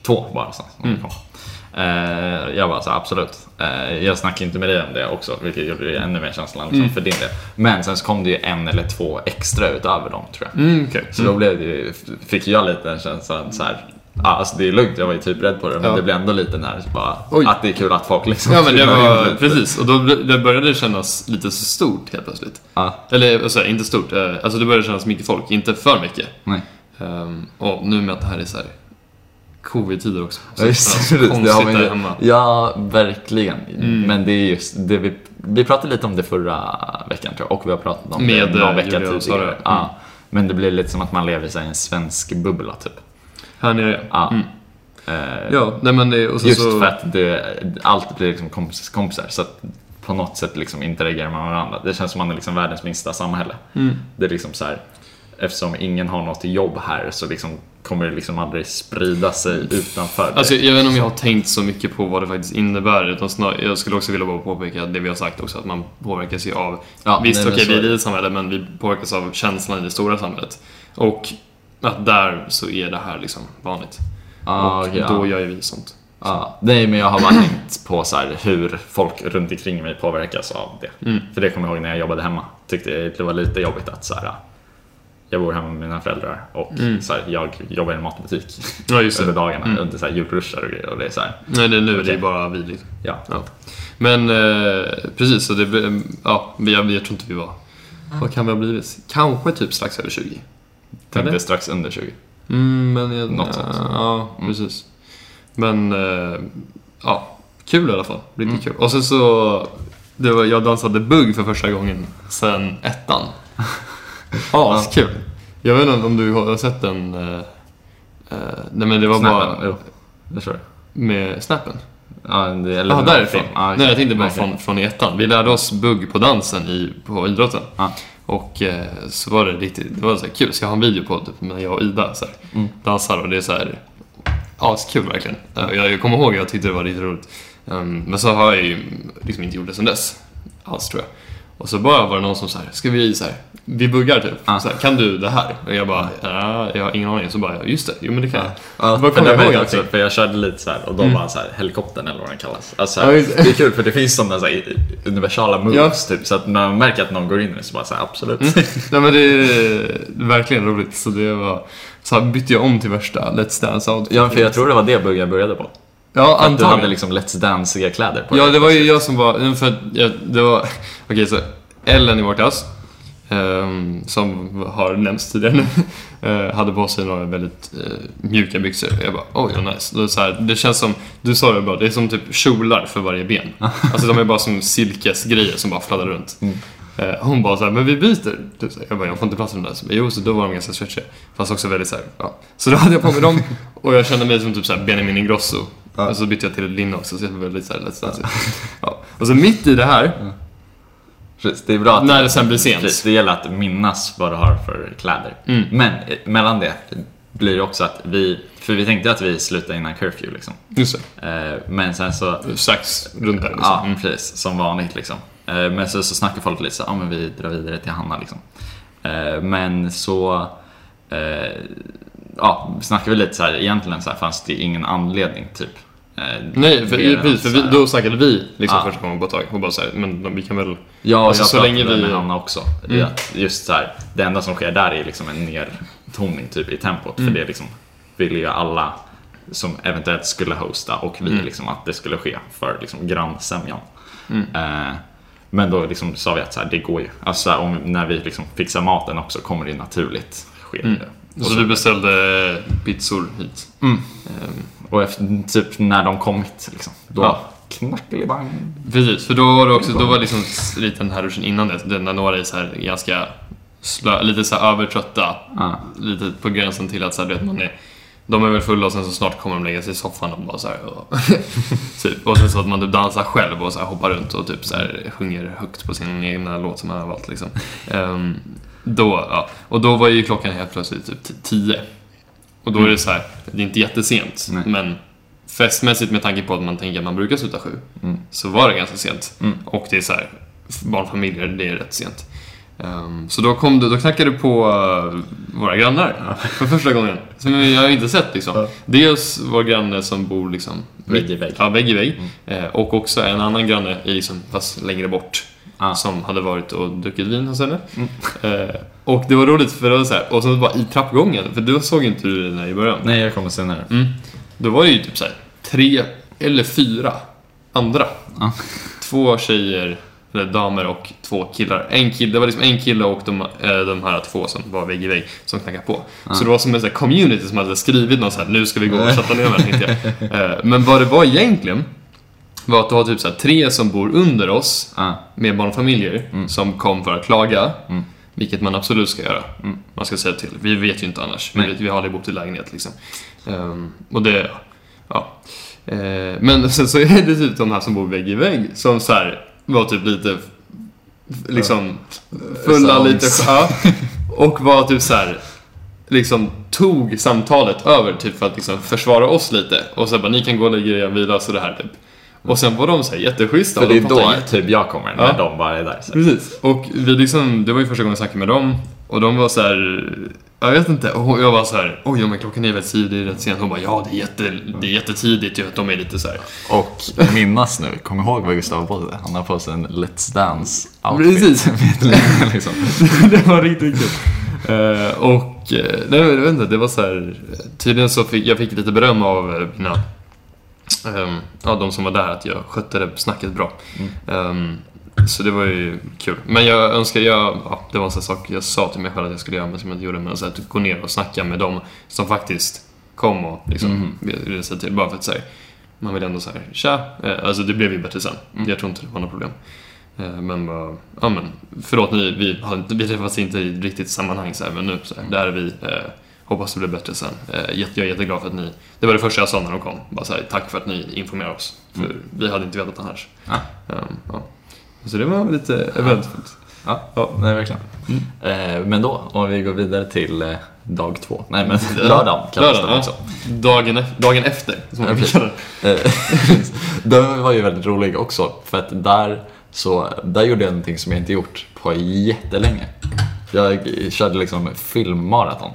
Speaker 2: två bara som
Speaker 1: Mm.
Speaker 2: kom. Eh, jag bara så här, absolut. Eh, jag snackade inte med dig om det också, vilket gjorde det ännu mer känslan liksom,
Speaker 1: Mm.
Speaker 2: för din del. Men sen så kom det ju en eller två extra utöver dem tror jag.
Speaker 1: Mm, okej.
Speaker 2: Så då blev det fick jag lite en känsla så här, ja, alltså det är lugnt, jag var ju typ rädd på det, men
Speaker 1: Ja.
Speaker 2: det blev ändå lite när så bara,
Speaker 1: Oj.
Speaker 2: att det är kul att folk liksom
Speaker 1: Ja men det var, precis. Och då det började det kännas lite så stort helt plötsligt.
Speaker 2: Ja,
Speaker 1: Eller alltså, inte stort, eh, alltså det började kännas mycket folk, inte för mycket.
Speaker 2: nej.
Speaker 1: Ehm, och nu med att det här är så här covid-tider också.
Speaker 2: Ja, just
Speaker 1: så
Speaker 2: det, det har man ju,
Speaker 1: hemma.
Speaker 2: Ja, verkligen.
Speaker 1: Mm.
Speaker 2: Men det är just det vi, vi pratade lite om det förra veckan tror jag, och vi har pratat om
Speaker 1: Med,
Speaker 2: det någon
Speaker 1: eh,
Speaker 2: vecka tidigare. Ja, men det blir lite som att man lever i så en svensk bubbla typ.
Speaker 1: Här nere
Speaker 2: Ja.
Speaker 1: Mm.
Speaker 2: Eh,
Speaker 1: Ja, nej men det, och så,
Speaker 2: just
Speaker 1: så,
Speaker 2: för att det, allt blir liksom kompis, kompisar, så att på något sätt liksom interagerar man med varandra. Det känns som man är liksom världens minsta samhälle.
Speaker 1: Mm.
Speaker 2: Det är liksom så här, eftersom ingen har något jobb här så liksom kommer det liksom aldrig sprida sig utanför. det.
Speaker 1: Alltså, jag vet inte om jag har tänkt så mycket på vad det faktiskt innebär. Utan snar, jag skulle också vilja bara påpeka det vi har sagt också, att man påverkas ju av...
Speaker 2: Ja,
Speaker 1: visst, okej,
Speaker 2: så
Speaker 1: vi
Speaker 2: är
Speaker 1: i ett samhälle, men vi påverkas av känslan i det stora samhället. Och att där så är det här liksom vanligt.
Speaker 2: Ja,
Speaker 1: och
Speaker 2: ja.
Speaker 1: då gör ju vi sånt.
Speaker 2: Ja, nej men jag har bara tänkt på så här, hur folk runt omkring mig påverkas av det.
Speaker 1: Mm.
Speaker 2: För det kommer jag ihåg när jag jobbade hemma. Tyckte det var lite jobbigt att så här, jag bor hemma med mina föräldrar och
Speaker 1: Mm.
Speaker 2: så här, jag jobbar i en matbutik
Speaker 1: Ja, just
Speaker 2: under dagarna
Speaker 1: Mm.
Speaker 2: under så här, julrushar och grejer. Och det är så här,
Speaker 1: Nej, det, nu är det ju bara vi liksom.
Speaker 2: ja.
Speaker 1: Ja. Men eh, precis, så det, ja, vi, jag, jag tror inte vi var... Vad kan vi ha blivit? Kanske typ strax över 20.
Speaker 2: Tänkte
Speaker 1: Eller?
Speaker 2: strax under 20.
Speaker 1: Mm, men jag,
Speaker 2: Något sånt.
Speaker 1: Ja,
Speaker 2: Mm.
Speaker 1: precis. Men, eh, ja, kul i alla fall. Riktigt
Speaker 2: Mm.
Speaker 1: kul. Och sen så, det var, jag dansade bugg för första gången sen ettan. Ja, kul. Jag vet inte om du har sett den? Eh, nej men det var
Speaker 2: Snappen,
Speaker 1: bara
Speaker 2: jo. Det tror jag.
Speaker 1: med snappen.
Speaker 2: Ja, det, eller
Speaker 1: Ja,
Speaker 2: någon
Speaker 1: därifrån.
Speaker 2: Ja, okej.
Speaker 1: Nej, jag tänkte bara
Speaker 2: Okej.
Speaker 1: från, från ettan. Vi lärde oss bugg på dansen i, på idrotten.
Speaker 2: Ja.
Speaker 1: Och eh, så var det riktigt, det var så här kul. Ska jag ha en video på typ när jag och Ida så här,
Speaker 2: Mm.
Speaker 1: dansar och det är så här, ja, så kul verkligen. Eh, Jag, jag kommer ihåg jag tyckte det var riktigt roligt. Um, men så har jag ju liksom inte gjort det sen dess. Alls tror jag. Och så bara var det någon som så här, ska vi så här, vi buggar typ.
Speaker 2: Ja.
Speaker 1: Så här, kan du det här? Och jag bara, ja, jag har ingen aning. Så bara, just det, jo men det kan jag.
Speaker 2: Ja,
Speaker 1: kommer
Speaker 2: det
Speaker 1: jag ihåg
Speaker 2: också, för jag körde lite så här och då
Speaker 1: Mm.
Speaker 2: var så här helikoptern eller vad den kallas. Alltså,
Speaker 1: Ja, just det.
Speaker 2: är kul för det finns sådana så här, universala moves typ så att när man märker att någon går in i det så bara så här, absolut.
Speaker 1: Nej men det är verkligen roligt. Så det var, så här bytte jag om till värsta Let's Dance outfit.
Speaker 2: Ja, för jag tror det var det buggen började på.
Speaker 1: Ja,
Speaker 2: Att du
Speaker 1: antagligen.
Speaker 2: hade liksom Let's Dance-kläder på
Speaker 1: Ja,
Speaker 2: dig.
Speaker 1: det var ju jag som var... För jag, det var... Okej, så Ellen i vår klass, ehm, som har nämnts tidigare nu, eh, hade på sig några väldigt eh, mjuka byxor. Jag bara, oj vad nice. Det, är så här, det känns som, du sa det bra, det är som typ kjolar för varje ben. Alltså de är bara som silkesgrejer som bara fladdrar runt.
Speaker 2: Mm.
Speaker 1: Eh, hon bara så här, men vi byter. Typ så jag bara, jag får inte plats med de där. Så, bara, jo, så då var de ganska stretchiga. Fast också väldigt så här, ja. Så då hade jag på mig dem och jag kände mig som typ så här Benjamin Ingrosso.
Speaker 2: Ja.
Speaker 1: Och så bytte jag till linne också, så jag var väldigt så här, Let's Dance. Ja. Och så mitt i det här,
Speaker 2: Precis, det är bra att
Speaker 1: När det sen blir sent.
Speaker 2: Precis, Det gäller att minnas vad du har för kläder.
Speaker 1: Mm.
Speaker 2: Men eh, mellan det blir det också att vi, för vi tänkte att vi slutar innan curfew liksom.
Speaker 1: just
Speaker 2: Eh, Men sen så
Speaker 1: det, strax runt där liksom.
Speaker 2: Ja,
Speaker 1: Mm.
Speaker 2: precis. Som vanligt liksom. Eh, Men så, så snackar folk lite så ja men vi drar vidare till Hanna liksom. Men så, ja, snackar vi lite så här, egentligen så här fanns det ingen anledning typ Eh,
Speaker 1: Nej, för, precis, för vi, då snackade vi liksom
Speaker 2: Ja.
Speaker 1: första gången på ett tag och bara så här, men vi kan väl...
Speaker 2: Ja,
Speaker 1: Alltså,
Speaker 2: jag
Speaker 1: så länge vi-
Speaker 2: med Hanna också.
Speaker 1: Mm.
Speaker 2: Just så här, det enda som sker där är liksom en nedtoning typ i tempot.
Speaker 1: Mm.
Speaker 2: För det liksom vill ju alla som eventuellt skulle hosta och vi liksom att det skulle ske för liksom grannsämjan.
Speaker 1: Mm.
Speaker 2: Eh, men då liksom sa vi att så här, det går ju. Alltså om, när vi liksom fixar maten också kommer det naturligt ske.
Speaker 1: Mm.
Speaker 2: Och,
Speaker 1: Så vi beställde pizzor hit.
Speaker 2: Mm.
Speaker 1: Ehm,
Speaker 2: och efter, typ när de kommit liksom, då
Speaker 1: Ja.
Speaker 2: knackelibang.
Speaker 1: Precis, för då var det också, då var liksom lite den här ruschen innan det, den där några är så här ganska slö, lite så övertrötta.
Speaker 2: Ja.
Speaker 1: Lite på gränsen till att så här, vet, man är, de är väl fulla och sen så snart kommer de lägga sig i soffan och bara så här, och, typ. och sen så att man typ dansar själv och så här, hoppar runt och typ så här, sjunger högt på sin egna låt som man har valt liksom. Ehm, då, ja. Och då var ju klockan helt plötsligt typ t- tio. Och då är det så här, det är inte jättesent,
Speaker 2: Nej.
Speaker 1: men festmässigt med tanke på att man tänker att man brukar sluta sju,
Speaker 2: Mm.
Speaker 1: så var det ganska sent.
Speaker 2: Mm.
Speaker 1: Och det är så här, barnfamiljer, det är rätt sent. Ehm, så då, kom det, då knackade det på uh, våra grannar för första gången. Som jag har inte sett liksom.
Speaker 2: Ja.
Speaker 1: Dels vår granne som bor liksom
Speaker 2: Vägg i vägg.
Speaker 1: Ja, vägg i vägg. Eh, och också en annan granne, i liksom, fast längre bort,
Speaker 2: Ja.
Speaker 1: som hade varit och druckit vin hos henne.
Speaker 2: Mm.
Speaker 1: Eh, och det var roligt för det var så här, och så bara i trappgången, för då såg inte du den här i början.
Speaker 2: Nej, jag kommer senare.
Speaker 1: Mm. Då var det ju typ så här, tre eller fyra andra.
Speaker 2: Ja.
Speaker 1: Två tjejer, eller damer och två killar. En kille, det var liksom en kille och de, eh, de här två som var vägg i vägg som knackade på. Så det var som en sån community som hade skrivit något så här, nu ska vi gå och sätta ner varandra. Eh, Men vad det var egentligen var att det var typ så tre som bor under oss
Speaker 2: Ja.
Speaker 1: med barnfamiljer som kom för att klaga.
Speaker 2: Mm.
Speaker 1: Vilket man absolut ska göra.
Speaker 2: Mm.
Speaker 1: Man ska säga till. Vi vet ju inte annars. Vi, vet, vi har aldrig bott i lägenhet liksom. Ehm, och det, ja. Eh, men sen så är det typ de här som bor vägg i vägg som så här var typ lite liksom fulla
Speaker 2: Sounds.
Speaker 1: lite, ja. Och var typ så här liksom tog samtalet över typ för att liksom försvara oss lite. Och så bara, ni kan gå och lägga er vila så det här typ. Och sen var de så här jätteschyssta.
Speaker 2: För det
Speaker 1: de
Speaker 2: är då
Speaker 1: pratade jätte-
Speaker 2: typ jag kommer, när
Speaker 1: Ja.
Speaker 2: de bara är där. Så.
Speaker 1: Precis. Och vi liksom, det var ju första gången jag snackade med dem. Och de var så här, jag vet inte. Och jag var så här, oj men klockan är väldigt tidigt, det är rätt sent. Hon bara, ja det är, jätte, det är jättetidigt ju att de är lite så här.
Speaker 2: Och minnas nu, kom ihåg vad Gustav har på sig. Han har på sig en Let's Dance outfit.
Speaker 1: Precis.
Speaker 2: liksom.
Speaker 1: det var riktigt kul. Eh, och, eh, nej jag vet inte, det var så här, tydligen så fick jag fick lite beröm av eh, mina, ehm, ja de som var där, att jag skötte det snacket bra. Ehm, så det var ju kul. Men jag önskar, jag, ja, det var en sån sak jag sa till mig själv att jag skulle göra, men som jag inte gjorde. Men så att gå ner och snacka med dem som faktiskt kom och liksom ville säga till. Bara för att säga, man vill ändå säga tja. Eh, alltså det blev ju bättre sen. Jag tror inte det var något problem. Eh, Men bara, ja men, förlåt ni, vi, vi träffas inte i riktigt sammanhang så här, men nu så här, där är vi. Eh, hoppas det blir bättre sen. Eh, jag är jätteglad för att ni, det var det första jag sa när de kom. Bara så här, tack för att ni informerar oss. För vi hade inte vetat annars.
Speaker 2: Ja.
Speaker 1: Ehm, ja. Så det var lite eventfullt.
Speaker 2: Ja, ja, nej verkligen. Eh, men då, om vi går vidare till eh, dag två. Nej men lördagen kallas
Speaker 1: ja.
Speaker 2: också.
Speaker 1: Dagen, ef- dagen efter, som man kallar det.
Speaker 2: Eh, Den var ju väldigt rolig också, för att där, så, där gjorde jag någonting som jag inte gjort på jättelänge. Jag körde liksom filmmaraton.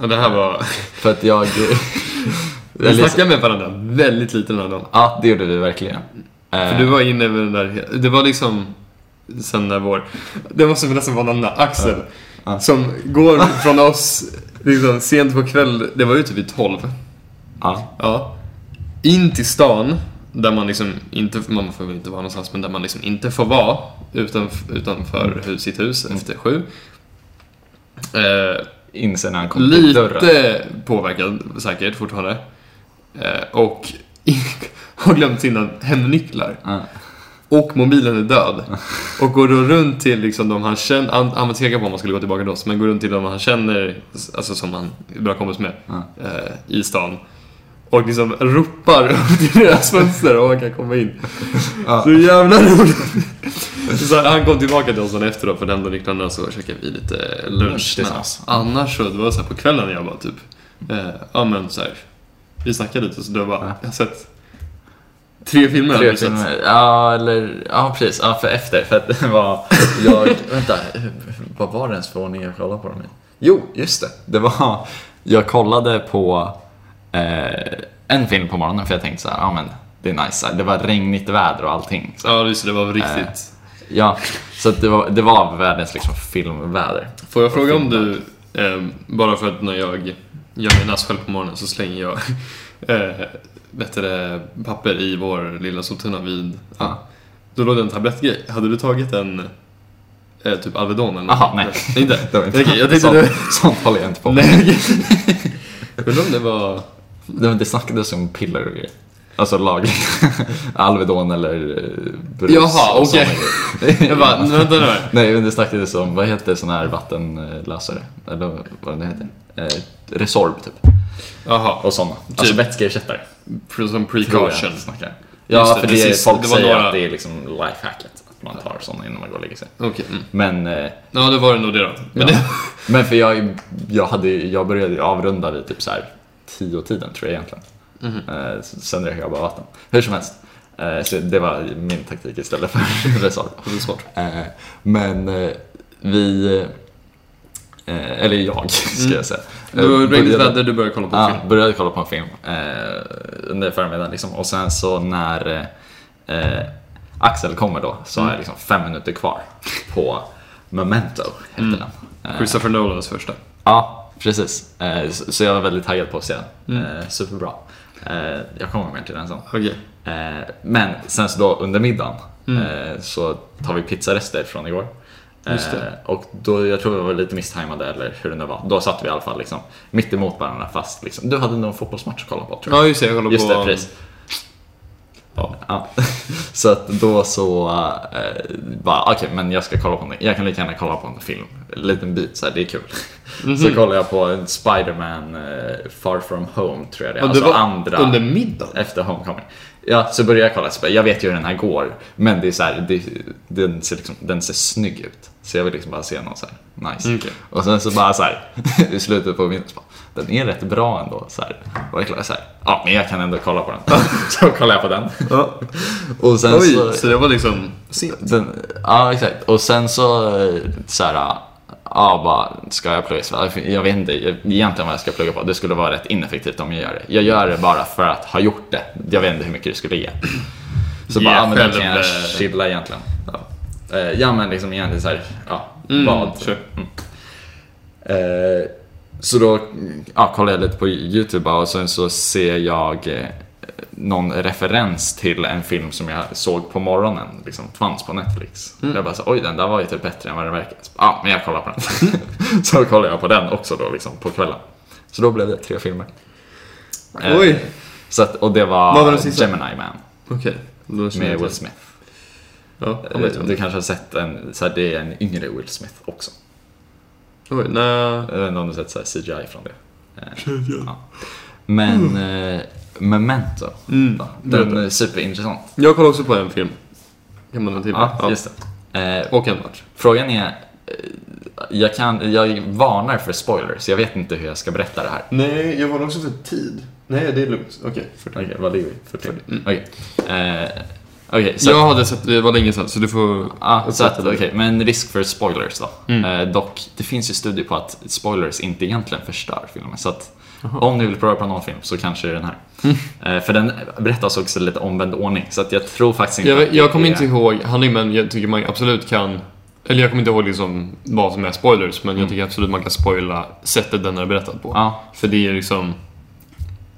Speaker 1: Ja, det här var...
Speaker 2: För att jag...
Speaker 1: Vi
Speaker 2: Eller-
Speaker 1: snackade med varandra väldigt lite den här dagen.
Speaker 2: Ja, det gjorde vi verkligen.
Speaker 1: För
Speaker 2: Eh,
Speaker 1: du var inne med den där, det var liksom sen när vår, det måste väl nästan vara den där Axel,
Speaker 2: Ja.
Speaker 1: som går från oss liksom sent på kväll, det var ju typ vid 12,
Speaker 2: ja,
Speaker 1: ja, in till stan, där man liksom inte, man får väl inte vara någonstans, men där man liksom inte får vara utanf, utanför hus, sitt hus efter sju. Eh,
Speaker 2: inser när han kom till dörren.
Speaker 1: lite påverkad säkert fortfarande. Eh, och har glömt sina hemnycklar.
Speaker 2: Ja.
Speaker 1: Och mobilen är död. Och går då runt till liksom de han känner, han, han var tveksam på om han skulle gå tillbaka till oss, men går runt till de han känner, alltså som han är bra kompis med,
Speaker 2: Ja.
Speaker 1: eh, i stan. Och liksom ropar upp till deras fönster om han kan komma in.
Speaker 2: Ja.
Speaker 1: Så jävla roligt. Så han kom tillbaka till oss dagen efter då, för den och nycklarna så käkade vi lite lunch tillsammans. Annars så, det var så här på kvällen jag bara typ, eh, ja men så här, vi snackade lite så då bara,
Speaker 2: Ja.
Speaker 1: jag har sett tre filmer.
Speaker 2: Tre filmer. Ja, eller... Ja, precis. Ja, för efter. För att det var... Jag... vänta. Vad var det ens för ordning jag kollade på dem i? Jo, just det. Det var... Jag kollade på eh, en film på morgonen för jag tänkte så här, ja men det är nice. Det var regnigt väder och allting. Så,
Speaker 1: Ja, just det. Var riktigt.
Speaker 2: ja, så det, var, det var världens liksom filmväder.
Speaker 1: Får jag fråga om du, eh, bara för att när jag gör min själv på morgonen så slänger jag eh, det, papper i vår lilla soptunna vid...
Speaker 2: Ja.
Speaker 1: Då låg det en tablettgrej. Hade du tagit en eh, typ Alvedon eller
Speaker 2: Aha,
Speaker 1: något?
Speaker 2: nej.
Speaker 1: Inte?
Speaker 2: Det var inte,
Speaker 1: Okej, jag tänkte
Speaker 2: sånt,
Speaker 1: du...
Speaker 2: sånt håller jag inte på med.
Speaker 1: Nej. Undrar om det var...
Speaker 2: Det, det snackades om piller och grejer. Alltså lag. Alvedon eller uh, brus.
Speaker 1: Jaha, okej.
Speaker 2: grejer.
Speaker 1: Jag bara, vänta nu.
Speaker 2: Nej, men det snackades om, vad heter sån här vattenlösare? Eller vad det heter? Eh, Resorb typ.
Speaker 1: Jaha,
Speaker 2: Och såna. Alltså
Speaker 1: Typ.
Speaker 2: vätskeersättare.
Speaker 1: som precaution. Just
Speaker 2: Ja,
Speaker 1: det,
Speaker 2: för
Speaker 1: det
Speaker 2: det,
Speaker 1: sist-
Speaker 2: folk
Speaker 1: det
Speaker 2: säger
Speaker 1: några-
Speaker 2: att det är liksom lifehacket. Att man tar såna innan man går och lägger sig.
Speaker 1: Okej. Mm.
Speaker 2: Men, eh,
Speaker 1: Ja, det var det nog det då. Men
Speaker 2: ja.
Speaker 1: det...
Speaker 2: men för jag, jag, hade, jag började avrunda vid typ så här tio tiden tror jag egentligen. Eh, sen drack jag bara vatten. Hur som helst. Eh, så det var min taktik istället för
Speaker 1: smart.
Speaker 2: Eh, men eh, vi, eller jag ska jag säga.
Speaker 1: Det var
Speaker 2: började-
Speaker 1: väder, du började kolla på
Speaker 2: Ja,
Speaker 1: film.
Speaker 2: började kolla på en film under förmiddagen liksom. Och sen så när Axel kommer då så har jag liksom fem minuter kvar på Memento, heter den. Eh,
Speaker 1: Christopher Nolans första.
Speaker 2: Ja, precis. Eh, så, jag var väldigt taggad på att se den. Eh, superbra. Eh, jag kommer mer till den sen. Eh, men sen så då under middagen eh, så tar vi pizzarester från igår. Och då, jag tror vi var lite misstajmade eller hur det nu var. Då satt vi i alla fall liksom mitt emot varandra fast liksom, du hade någon fotbollsmatch att kolla på tror jag.
Speaker 1: Ja, just det. Jag kollade
Speaker 2: Just
Speaker 1: på...
Speaker 2: det.
Speaker 1: Ja.
Speaker 2: Ja. så att då så eh, bara, okej men jag ska kolla på en, jag kan lika gärna kolla på en film, en liten bit så här, det är kul.
Speaker 1: Mhm.
Speaker 2: Så kollar jag på en Spider-Man eh, Far From Home tror jag det är,
Speaker 1: det
Speaker 2: alltså
Speaker 1: var
Speaker 2: andra
Speaker 1: under middagen?
Speaker 2: efter Homecoming. Ja, så börjar jag kolla, jag vet ju hur den här går, men det är så här, det, den, ser liksom, den ser snygg ut. Så jag vill liksom bara se någon så här nice.
Speaker 1: Okej.
Speaker 2: Och sen så bara så här, i slutet på så bara, den är rätt bra ändå. Så här. Och jag är så här, ja men jag kan ändå kolla på den. så kollar jag på den. Och sen
Speaker 1: Oj,
Speaker 2: så,
Speaker 1: så det var liksom sent.
Speaker 2: ja exakt. Och sen så, så här, ja bara, ska jag plugga? Så Jag vet inte egentligen vad jag ska plugga på. Det skulle vara rätt ineffektivt om jag gör det. Jag gör det bara för att ha gjort det. Jag vet inte hur mycket det skulle ge. Så
Speaker 1: Ge
Speaker 2: bara, ja men då kan jag
Speaker 1: eh,
Speaker 2: chilla egentligen. Ja, Eh, ja men liksom egentligen så här, ja,
Speaker 1: Mm,
Speaker 2: vad.
Speaker 1: sure.
Speaker 2: Mm. Eh, så då ja, kollar jag lite på YouTube och sen så ser jag eh, någon referens till en film som jag såg på morgonen, liksom fanns på Netflix.
Speaker 1: Mm.
Speaker 2: Jag bara så, oj den där var ju typ bättre än vad den verkar. Ja, men jag kollar på den. så kollar jag på den också då liksom på kvällen. Så då blev det tre filmer. Eh,
Speaker 1: Oj.
Speaker 2: Så att, och det var,
Speaker 1: Vad var sista?
Speaker 2: Gemini Man
Speaker 1: Okej. Känner
Speaker 2: med Will. Smith.
Speaker 1: Ja,
Speaker 2: Eh, Du
Speaker 1: inte.
Speaker 2: kanske har sett en, så här, det är en yngre Will Smith också.
Speaker 1: Oj, nej.
Speaker 2: Jag vet inte om du sett så här CGI från det. Eh, ja. Men eh, Memento,
Speaker 1: Mm.
Speaker 2: ja, den är superintressant.
Speaker 1: Jag kollar också på en film. Kan man till?
Speaker 2: Ja, just det. Eh,
Speaker 1: Och en match.
Speaker 2: Frågan är, eh, jag, kan, jag varnar för spoilers, jag vet inte hur jag ska berätta det här.
Speaker 1: Nej, jag var också för tid. Nej, det är lugnt. Okej.
Speaker 2: Okej, vad ligger vi? 40?
Speaker 1: Mm.
Speaker 2: Okej. Eh, Okej, så
Speaker 1: Jag hade sett, det var länge sedan, så du får...
Speaker 2: Ja, så att,
Speaker 1: det.
Speaker 2: men risk för spoilers då.
Speaker 1: Mm.
Speaker 2: Eh, dock, det finns ju studier på att spoilers inte egentligen förstör filmen. Så att om ni vill prova på någon film så kanske det är den här.
Speaker 1: Mm.
Speaker 2: Eh, för den berättas också lite omvänd ordning, så att jag tror faktiskt inte
Speaker 1: Jag, jag kommer
Speaker 2: är-
Speaker 1: inte ihåg handlingen, men jag tycker man absolut kan... Eller jag kommer inte ihåg liksom vad som är spoilers, men jag tycker absolut man kan spoila sättet den är berättad på.
Speaker 2: Ja,
Speaker 1: För det är liksom...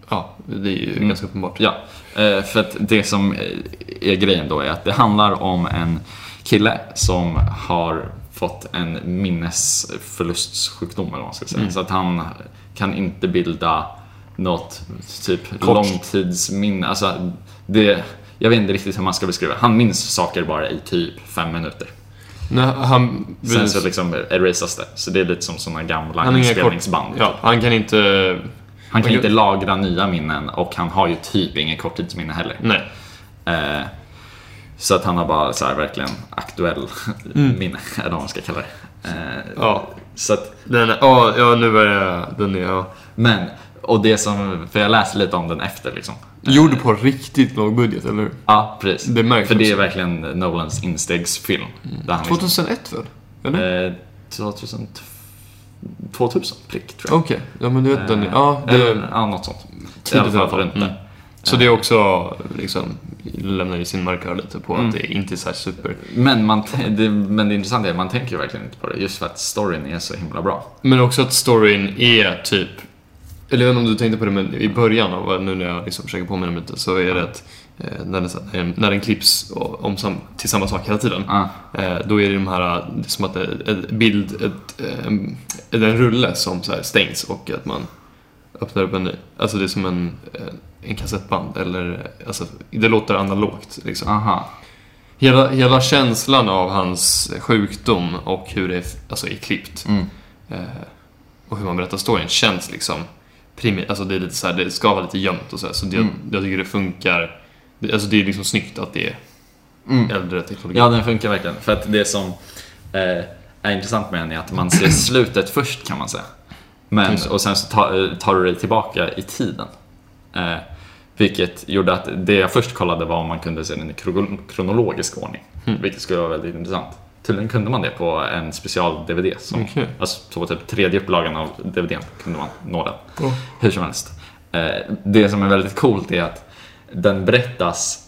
Speaker 1: Ja, det är ju
Speaker 2: Mm.
Speaker 1: ganska uppenbart.
Speaker 2: ja. Eh, för att det som eh, är grejen då är att det handlar om en kille som har fått en minnesförlustsjukdom eller vad man ska säga.
Speaker 1: Mm.
Speaker 2: Så att han kan inte bilda något typ
Speaker 1: Kort.
Speaker 2: långtidsminne. Alltså, det, jag vet inte riktigt hur man ska beskriva Han minns saker bara i typ fem minuter.
Speaker 1: Nej, han...
Speaker 2: Sen så liksom erasas det. Så det är lite som sådana gamla
Speaker 1: han kort...
Speaker 2: inspelningsband.
Speaker 1: Ja, han kan inte...
Speaker 2: Han kan
Speaker 1: Okej.
Speaker 2: inte lagra nya minnen och han har ju typ inget korttidsminne heller.
Speaker 1: Nej.
Speaker 2: Eh, så att han har bara så här verkligen aktuell minne, eller vad man ska kalla det. Eh,
Speaker 1: Mm. Ja.
Speaker 2: Så att,
Speaker 1: Den är... Ja, ja nu börjar jag... Den. Ja.
Speaker 2: men, och det som, för jag läste lite om den efter liksom.
Speaker 1: Gjord på riktigt låg budget, eller hur?
Speaker 2: Ja, precis.
Speaker 1: Det märks
Speaker 2: för det är
Speaker 1: också.
Speaker 2: verkligen Nolans instegsfilm. Han liksom,
Speaker 1: 2001 väl? Eller?
Speaker 2: eh, 2002, 2000 prick tror jag.
Speaker 1: Okej, ja men du vet den.
Speaker 2: Eh,
Speaker 1: Ja, det
Speaker 2: Eller, ja, något sånt. I alla fall runt
Speaker 1: Mm. Så det är också liksom, lämnar ju sin markör lite på
Speaker 2: Mm.
Speaker 1: att det inte är så super.
Speaker 2: Men, man, det, men det intressanta är att man tänker verkligen inte på det just för att storyn är så himla bra.
Speaker 1: Men också att storyn är typ, eller jag vet inte om du tänkte på det, men i början av, nu när jag liksom försöker påminna mig lite, så är det att när, den, här- när den klipps om sam, till samma sak hela tiden,
Speaker 2: Ja.
Speaker 1: eh, då är det de här, det är som att ett bild, ett, eh, en, en rulle som så stängs och att man öppnar upp en ny. Alltså det är som en, eh, en kassettband, eller alltså, det låter analogt liksom.
Speaker 2: Aha.
Speaker 1: Hela, hela känslan av hans sjukdom och hur det är, alltså, är klippt
Speaker 2: Mm.
Speaker 1: eh, och hur man berättar storyn känns liksom primi- alltså det är lite så här, det ska vara lite gömt och så här, så det,
Speaker 2: Mm.
Speaker 1: jag tycker det funkar. Det, alltså det är liksom snyggt att det är
Speaker 2: Mm.
Speaker 1: äldre teknologi.
Speaker 2: Ja, den funkar verkligen. För att det som eh, är intressant med den är att man ser slutet först kan man säga. Men, och sen så tar, tar du dig tillbaka i tiden. Eh, vilket gjorde att det jag först kollade var om man kunde se den i kro- kronologisk ordning.
Speaker 1: Mm.
Speaker 2: Vilket skulle vara väldigt intressant. Tydligen kunde man det på en special-DVD. Som,
Speaker 1: Okej.
Speaker 2: Alltså på typ tredje upplagan av DVDn kunde man nå den.
Speaker 1: Oh.
Speaker 2: Hur som helst. Eh, det som är väldigt coolt är att den berättas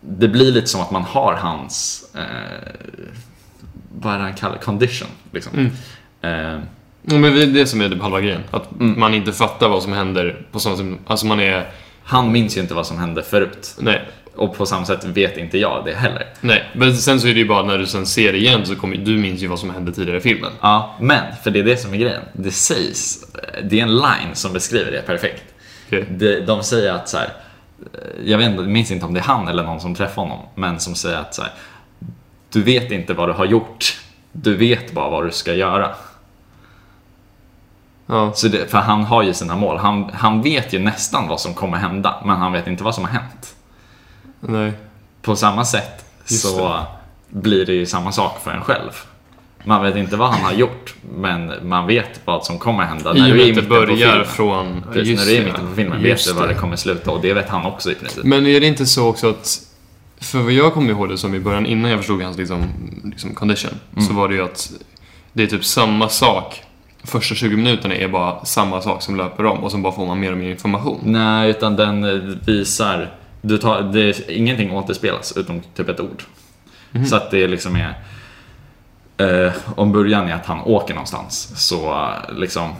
Speaker 2: det blir lite som att man har hans, eh, vad är det han kallar condition. Liksom.
Speaker 1: Mm.
Speaker 2: Eh,
Speaker 1: Ja, men det är det som är det halva grejen. Att
Speaker 2: Mm.
Speaker 1: man inte fattar vad som händer på samma sätt. Alltså man är...
Speaker 2: han minns ju inte vad som hände förut.
Speaker 1: Nej.
Speaker 2: Och på samma sätt vet inte jag det heller.
Speaker 1: Nej. Men sen så är det ju bara när du sen ser det igen så kommer du minns ju vad som hände tidigare i filmen.
Speaker 2: Ja, men, för det är det som är grejen. Det sägs, det är en line som beskriver det perfekt.
Speaker 1: Okej.
Speaker 2: De, de säger att så här, jag vet inte, minns inte om det är han eller någon som träffar honom, men som säger att så här, du vet inte vad du har gjort, du vet bara vad du ska göra.
Speaker 1: Ja.
Speaker 2: Så det, för han har ju sina mål. Han, han vet ju nästan vad som kommer hända, men han vet inte vad som har hänt.
Speaker 1: Nej.
Speaker 2: På samma sätt
Speaker 1: Just
Speaker 2: så blir det ju samma sak för en själv. Man vet inte vad han har gjort, men man vet vad som kommer hända
Speaker 1: I och
Speaker 2: när du är
Speaker 1: med
Speaker 2: i
Speaker 1: att det börjar från...
Speaker 2: Precis, när du är i mitten på filmen vet du var det kommer sluta och det vet han också i princip.
Speaker 1: Men är det inte så också att, för vad jag kommer ihåg det som i början, innan jag förstod hans liksom, liksom condition,
Speaker 2: Mm.
Speaker 1: så var det ju att det är typ samma sak. Första 20 minuterna är bara samma sak som löper om och sen bara får man mer och mer information.
Speaker 2: Nej, utan den eh, visar... Du tar, det är, ingenting återspelas utom typ ett ord.
Speaker 1: Mhm.
Speaker 2: Så att det liksom är... Eh, om början är att han åker någonstans så eh, liksom...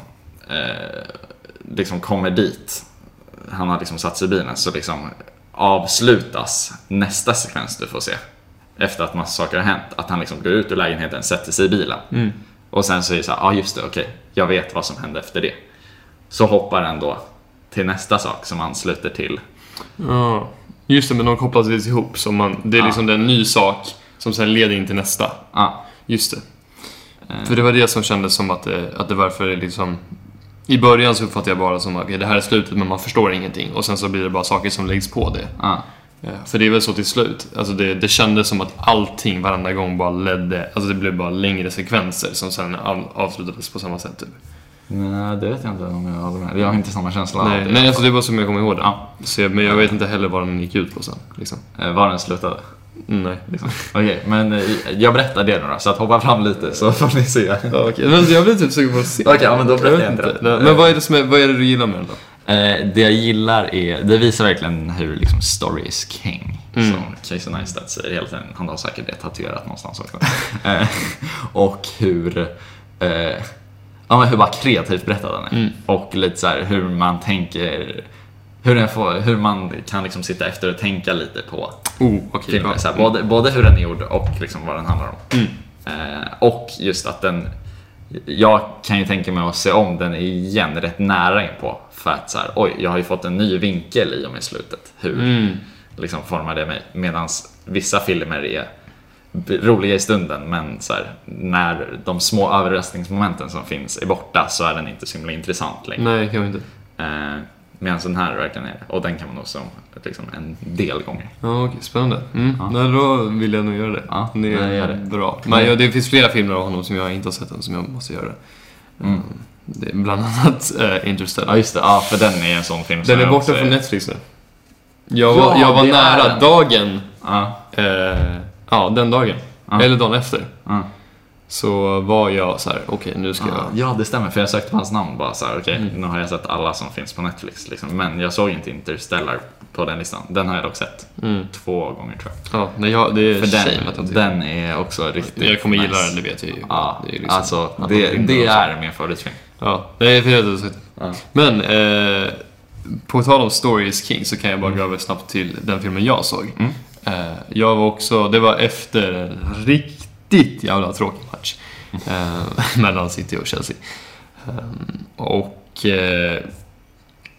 Speaker 2: Eh, liksom kommer dit. Han har liksom satt sig i bilen så liksom avslutas nästa sekvens du får se. Efter att massa saker har hänt. Att han liksom går ut ur lägenheten, sätter sig i bilen.
Speaker 1: Mm.
Speaker 2: Och sen så är det så här, ja ah, just det, okej, jag vet vad som hände efter det. Så hoppar den då till nästa sak som ansluter till.
Speaker 1: Ja, just det, men de kopplas lite ihop. Så man, det är
Speaker 2: Ja.
Speaker 1: liksom en ny sak som sen leder in till nästa.
Speaker 2: Ja,
Speaker 1: Just det.
Speaker 2: Eh.
Speaker 1: För det var det som kändes som att det, att det varför det liksom... I början så uppfattade jag bara som att okay, det här är slutet men man förstår ingenting. Och sen så blir det bara saker som läggs på det.
Speaker 2: Ja,
Speaker 1: för det är väl så till slut. Alltså det, det kändes som att allting varenda gång bara ledde, alltså det blev bara längre sekvenser som sen av, avslutades på samma sätt typ.
Speaker 2: Nej, det vet jag inte om jag håller med. Jag har inte samma känsla
Speaker 1: Nej,
Speaker 2: det.
Speaker 1: nej alltså det var som jag kommer ihåg det.
Speaker 2: Ja.
Speaker 1: Så men jag vet inte heller vad den gick ut på sen. Liksom.
Speaker 2: Eh, Var den slutade.
Speaker 1: Nej, liksom.
Speaker 2: Okej, men eh, jag berättar det nu då, så att hoppa fram lite så får ni se.
Speaker 1: Ja, okej. Men jag blir typ sugen på att se.
Speaker 2: Okej, ja, men då berättar
Speaker 1: vet
Speaker 2: jag inte det.
Speaker 1: Nej, Men vad är det, som är, vad är det du gillar med den då?
Speaker 2: Eh, det jag gillar är, det visar verkligen hur liksom story is king.
Speaker 1: Mm.
Speaker 2: Som Casey Neistat säger hela tiden. Han har säkert det tatuerat någonstans också. eh, och hur, eh, ja, men hur bara kreativt berättad den är.
Speaker 1: Mm.
Speaker 2: Och lite så här hur man tänker, hur, den får, hur man kan liksom sitta efter och tänka lite på
Speaker 1: Oh, okej.
Speaker 2: filmen. Så här, både, både hur den är gjord och liksom vad den handlar om.
Speaker 1: Mm.
Speaker 2: Eh, och just att den, jag kan ju tänka mig att se om den igen rätt nära in på För att så här, oj, jag har ju fått en ny vinkel i och med slutet. Hur
Speaker 1: Mm.
Speaker 2: liksom formar det mig? Medan vissa filmer är roliga i stunden men så här, när de små överraskningsmomenten som finns är borta så är den inte så himla intressant längre.
Speaker 1: Nej, kanske inte.
Speaker 2: Eh, Medan den här verkligen är det. Och den kan man nog se om liksom, en del gånger.
Speaker 1: Ja, okej. Spännande. Mm.
Speaker 2: Ja.
Speaker 1: Nej, då vill jag nog göra det.
Speaker 2: Ja,
Speaker 1: det
Speaker 2: nej,
Speaker 1: är
Speaker 2: gör det.
Speaker 1: bra. Men ja, det finns flera filmer av honom som jag inte har sett än som jag måste göra.
Speaker 2: Mm.
Speaker 1: Det är bland annat äh, Interstellar.
Speaker 2: Ja just det, ja, för den är en sån film
Speaker 1: Den är borta
Speaker 2: också
Speaker 1: från Netflix nu. Jag var,
Speaker 2: Ja,
Speaker 1: jag var nära dagen,
Speaker 2: Ja,
Speaker 1: eh, ja den dagen. Eller dagen efter. Så var jag så här, okej nu ska jag...
Speaker 2: Ja, det stämmer. För jag sökte på hans namn bara så här, okej, nu har jag sett alla som finns på Netflix. Liksom. Men jag såg inte Interstellar på den listan. Den har jag dock sett. Två gånger tror jag.
Speaker 1: Ja, nej, jag, det är
Speaker 2: För den,
Speaker 1: att jag inte
Speaker 2: den är också riktigt
Speaker 1: Jag kommer gilla
Speaker 2: nice.
Speaker 1: den, det vet jag ju.
Speaker 2: Ja,
Speaker 1: det är liksom
Speaker 2: alltså det, det är min favoritfilm.
Speaker 1: Ja, för har sagt.
Speaker 2: Ja.
Speaker 1: Men, eh, på tal om Story is King så kan jag bara
Speaker 2: Mm.
Speaker 1: gå över snabbt till den filmen jag såg. Eh, jag var också, det var efter en riktigt jävla tråkig match. Eh, mellan City och Chelsea. Eh, och eh,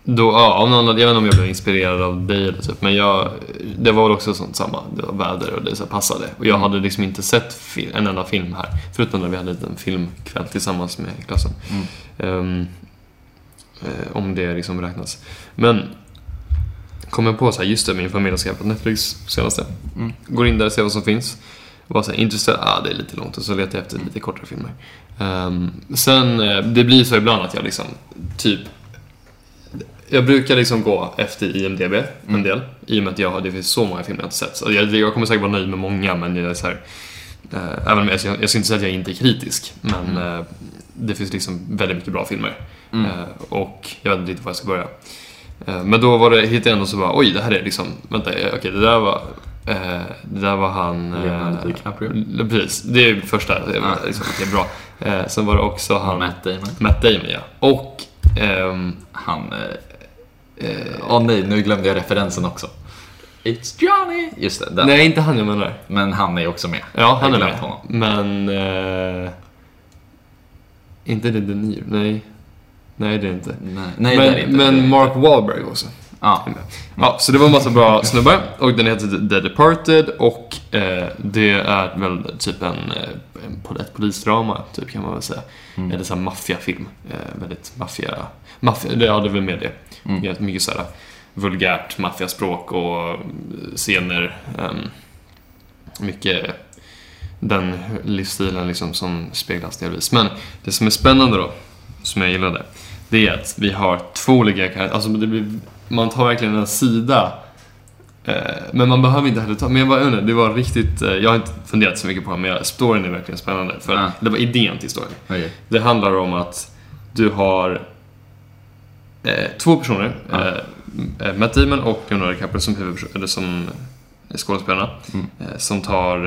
Speaker 1: då, ja, av någon, jag vet inte om jag blev inspirerad av dig eller typ, men jag, det var väl också sånt samma, det var väder och det så passade. Och jag hade liksom inte sett fi- en enda film här, förutom när vi hade en liten filmkväll tillsammans med klassen. Ehm, eh, om det liksom räknas. Men kom jag på så här, just det, min familj har skaffat Netflix senaste. Går in där och ser vad som finns. Var så här, intresserad, ah, det är lite långt och så letar jag efter lite kortare filmer. Ehm, sen, eh, det blir så ibland att jag liksom, typ jag brukar liksom gå efter IMDB en del, i och med att jag det finns så många filmer jag inte sett. Så jag, jag kommer säkert vara nöjd med många, men jag är så här, eh, även om jag, jag, jag ska inte säga att jag inte är kritisk, men eh, det finns liksom väldigt mycket bra filmer.
Speaker 2: Mm.
Speaker 1: Eh, och jag vet inte riktigt var jag ska börja. Eh, men då var det, hittade jag ändå så bara, oj, det här är liksom, vänta, okej, det där var, eh, det där var han... eh, Precis, det är första, det,
Speaker 2: Ja.
Speaker 1: liksom, det är bra. Eh, sen var det också han,
Speaker 2: Matt Damon.
Speaker 1: Matt Damon, ja. Och, ehm,
Speaker 2: Han... Åh eh, åh nej, nu glömde jag referensen också. It's Johnny! Just det, den.
Speaker 1: nej, inte han jag menar.
Speaker 2: Men han är också med.
Speaker 1: Ja, han är med.
Speaker 2: Honom.
Speaker 1: Men... Eh, inte det De Niro, nej. Nej, det är inte.
Speaker 2: Nej, nej det är det
Speaker 1: men,
Speaker 2: inte. Det är
Speaker 1: men
Speaker 2: inte.
Speaker 1: Mark Wahlberg också.
Speaker 2: Ja.
Speaker 1: Ja, så det var en massa bra snubbar och den heter The Departed och eh, det är väl typ en, eh, en ett polisdrama, typ kan man väl säga.
Speaker 2: Mm.
Speaker 1: Eller så här maffiafilm. Eh, väldigt maffia... maffia ja, det är väl med det.
Speaker 2: Mm.
Speaker 1: Mycket så här vulgärt maffiaspråk och eh, scener. ehm, mycket den livsstilen liksom som speglas delvis. Men det som är spännande då, som jag gillade, det är att vi har två olika karaktärer. Alltså det blir, man tar verkligen en sida. Eh, men man behöver inte heller ta, men jag bara undrar, det var riktigt, eh, jag har inte funderat så mycket på det, men storyn är verkligen spännande. För
Speaker 2: Ja.
Speaker 1: det var idén till storyn.
Speaker 2: Okej.
Speaker 1: Det handlar om att du har eh, två personer,
Speaker 2: Ja.
Speaker 1: eh, Matt Damon och Leonardo DiCaprio som huvudperson- eller som skådespelarna,
Speaker 2: Mm.
Speaker 1: eh, som tar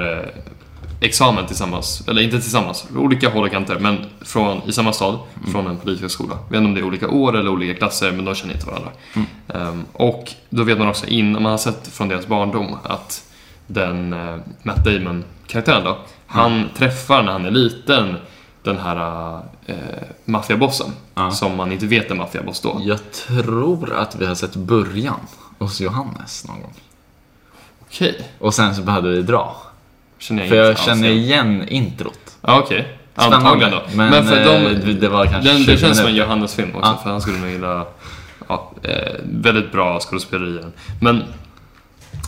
Speaker 1: examen tillsammans, eller inte tillsammans, olika håll och kanter, men från, i samma stad,
Speaker 2: Mm.
Speaker 1: från en polishögskola. Jag vet inte om det är olika år eller olika klasser, men de känner inte varandra.
Speaker 2: Mm.
Speaker 1: Ehm, och då vet man också innan man har sett från deras barndom att den eh, Matt Damon-karaktären då, han
Speaker 2: Mm.
Speaker 1: träffar när han är liten den här eh, maffiabossen,
Speaker 2: Ja.
Speaker 1: som man inte vet är maffiaboss då.
Speaker 2: Jag tror att vi har sett början hos Johannes någon gång.
Speaker 1: Okej,
Speaker 2: Och sen så behövde vi dra.
Speaker 1: Känner jag
Speaker 2: För jag känner
Speaker 1: igen.
Speaker 2: introt.
Speaker 1: Ja, okej.
Speaker 2: Spännande.
Speaker 1: Antagligen då.
Speaker 2: Men,
Speaker 1: för
Speaker 2: eh,
Speaker 1: de,
Speaker 2: det var kanske
Speaker 1: den,
Speaker 2: 20
Speaker 1: det känns som en. Johannes-film också,
Speaker 2: Ja.
Speaker 1: för han skulle nog gilla ja, eh, väldigt bra skådespeleri. i den. Men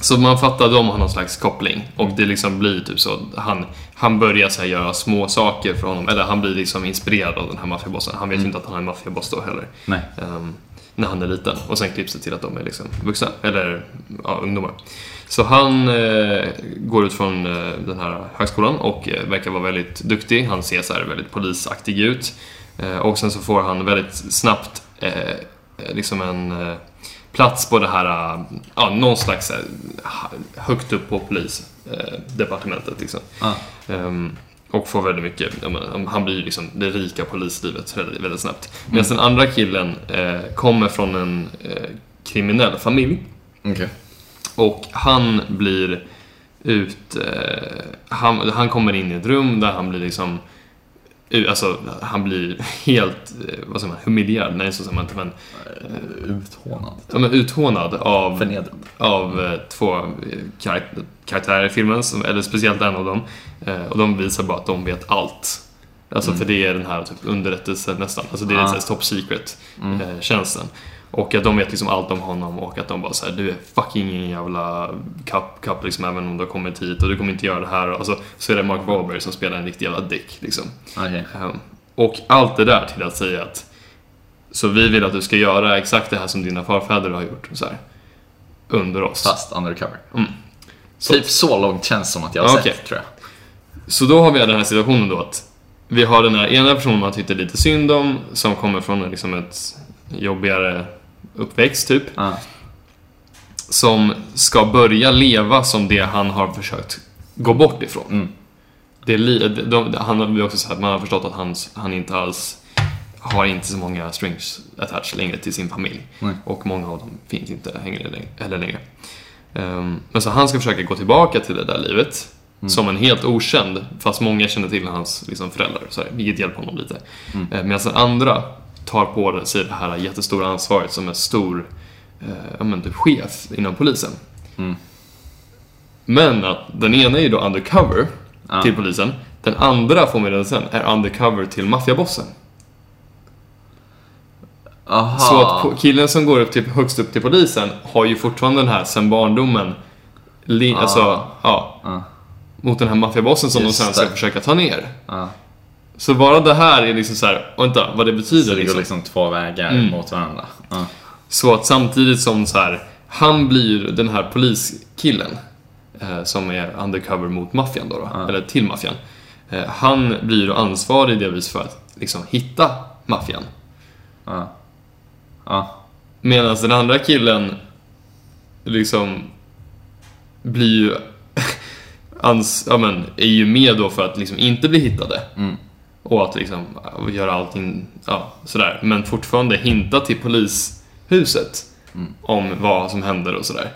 Speaker 1: så man fattar, de har någon slags koppling och det liksom blir typ så, han, han börjar så göra små saker för honom, eller han blir liksom inspirerad av den här maffiabossen. Han vet ju inte att han är en maffiaboss då heller. Ehm, när han är liten. Och sen klipps det till att de är liksom vuxna, eller ja, ungdomar. Så han eh, går ut från eh, den här högskolan och eh, verkar vara väldigt duktig. Han ser så här väldigt polisaktig ut. Eh, och sen så får han väldigt snabbt eh, liksom en eh, plats på det här, ja, någon slags eh, högt upp på polisdepartementet liksom.
Speaker 2: Ja.
Speaker 1: Ehm, och får väldigt mycket, menar, han blir ju liksom det rika polislivet väldigt, väldigt snabbt. Medan den andra killen kommer från en kriminell familj.
Speaker 2: Okej.
Speaker 1: Och han blir ut... Eh, han, han kommer in i ett rum där han blir liksom... Alltså, han blir helt, eh, vad säger man, humiljerad? Nej, så säger man inte, men...
Speaker 2: Uthånad.
Speaker 1: Ja, men uthånad av,
Speaker 2: Förnedrad.
Speaker 1: av eh, två eh, karak- karaktärer i filmen, som, eller speciellt en av dem. Eh, och de visar bara att de vet allt. Alltså för det är den här typ underrättelsen nästan. Alltså det är
Speaker 2: Ah.
Speaker 1: top secret eh, tjänsten. Och att de vet liksom allt om honom och att de bara såhär, du är fucking ingen jävla kapp, kapp liksom även om du har kommit hit och du kommer inte göra det här. Alltså, så är det Mark Wahlberg som spelar en riktig jävla dick liksom.
Speaker 2: Okej.
Speaker 1: Ehm, Och allt det där till att säga att så vi vill att du ska göra exakt det här som dina farfäder har gjort så här, under oss.
Speaker 2: Fast undercover.
Speaker 1: Mm. Så-
Speaker 2: Typ så långt känns som att jag har
Speaker 1: Ja,
Speaker 2: sett, tror jag.
Speaker 1: Så då har vi den här situationen då att vi har den här ena personen man tyckte lite synd om, som kommer från liksom ett jobbigare uppväxt typ.
Speaker 2: Ja.
Speaker 1: Som ska börja leva som det han har försökt gå bort ifrån.
Speaker 2: Mm.
Speaker 1: Det är li- de, de, han har också sagt, man har förstått att han, han inte alls har inte så många strings attached längre till sin familj.
Speaker 2: Nej.
Speaker 1: Och många av dem finns inte längre, heller längre. Ehm, men så han ska försöka gå tillbaka till det där livet. Som en helt okänd, fast många känner till hans liksom, föräldrar. Så här, vilket hjälper honom lite. Mm. Medan den andra tar på sig det här jättestora ansvaret som en stor eh, ja, men, typ chef inom polisen.
Speaker 2: Mm.
Speaker 1: Men att den ena är ju då undercover
Speaker 2: Ja.
Speaker 1: till polisen. Den andra, får man sen, är undercover till maffiabossen.
Speaker 2: Aha.
Speaker 1: Så att killen som går upp till, högst upp till polisen har ju fortfarande den här sen barndomen, li,
Speaker 2: Ah.
Speaker 1: alltså, ja,
Speaker 2: Ja.
Speaker 1: mot den här maffiabossen som
Speaker 2: Just
Speaker 1: de sen ska
Speaker 2: det.
Speaker 1: försöka ta ner. Så bara det här är liksom så här, vänta, vad det
Speaker 2: Så
Speaker 1: betyder
Speaker 2: det
Speaker 1: liksom.
Speaker 2: går liksom två vägar
Speaker 1: Mm.
Speaker 2: mot varandra. Ja.
Speaker 1: Så att samtidigt som så här, han blir den här poliskillen eh, som är undercover mot maffian då, då
Speaker 2: Ja.
Speaker 1: eller till maffian. Eh, han blir då ansvarig delvis för att liksom hitta maffian.
Speaker 2: Ja. Ja.
Speaker 1: Medan den andra killen liksom blir ju ans, ja, men, är ju med då för att liksom inte bli hittade.
Speaker 2: Mm.
Speaker 1: Och att liksom ja, göra allting ja, sådär. Men fortfarande hinta till polishuset
Speaker 2: Mm.
Speaker 1: om vad som händer och sådär.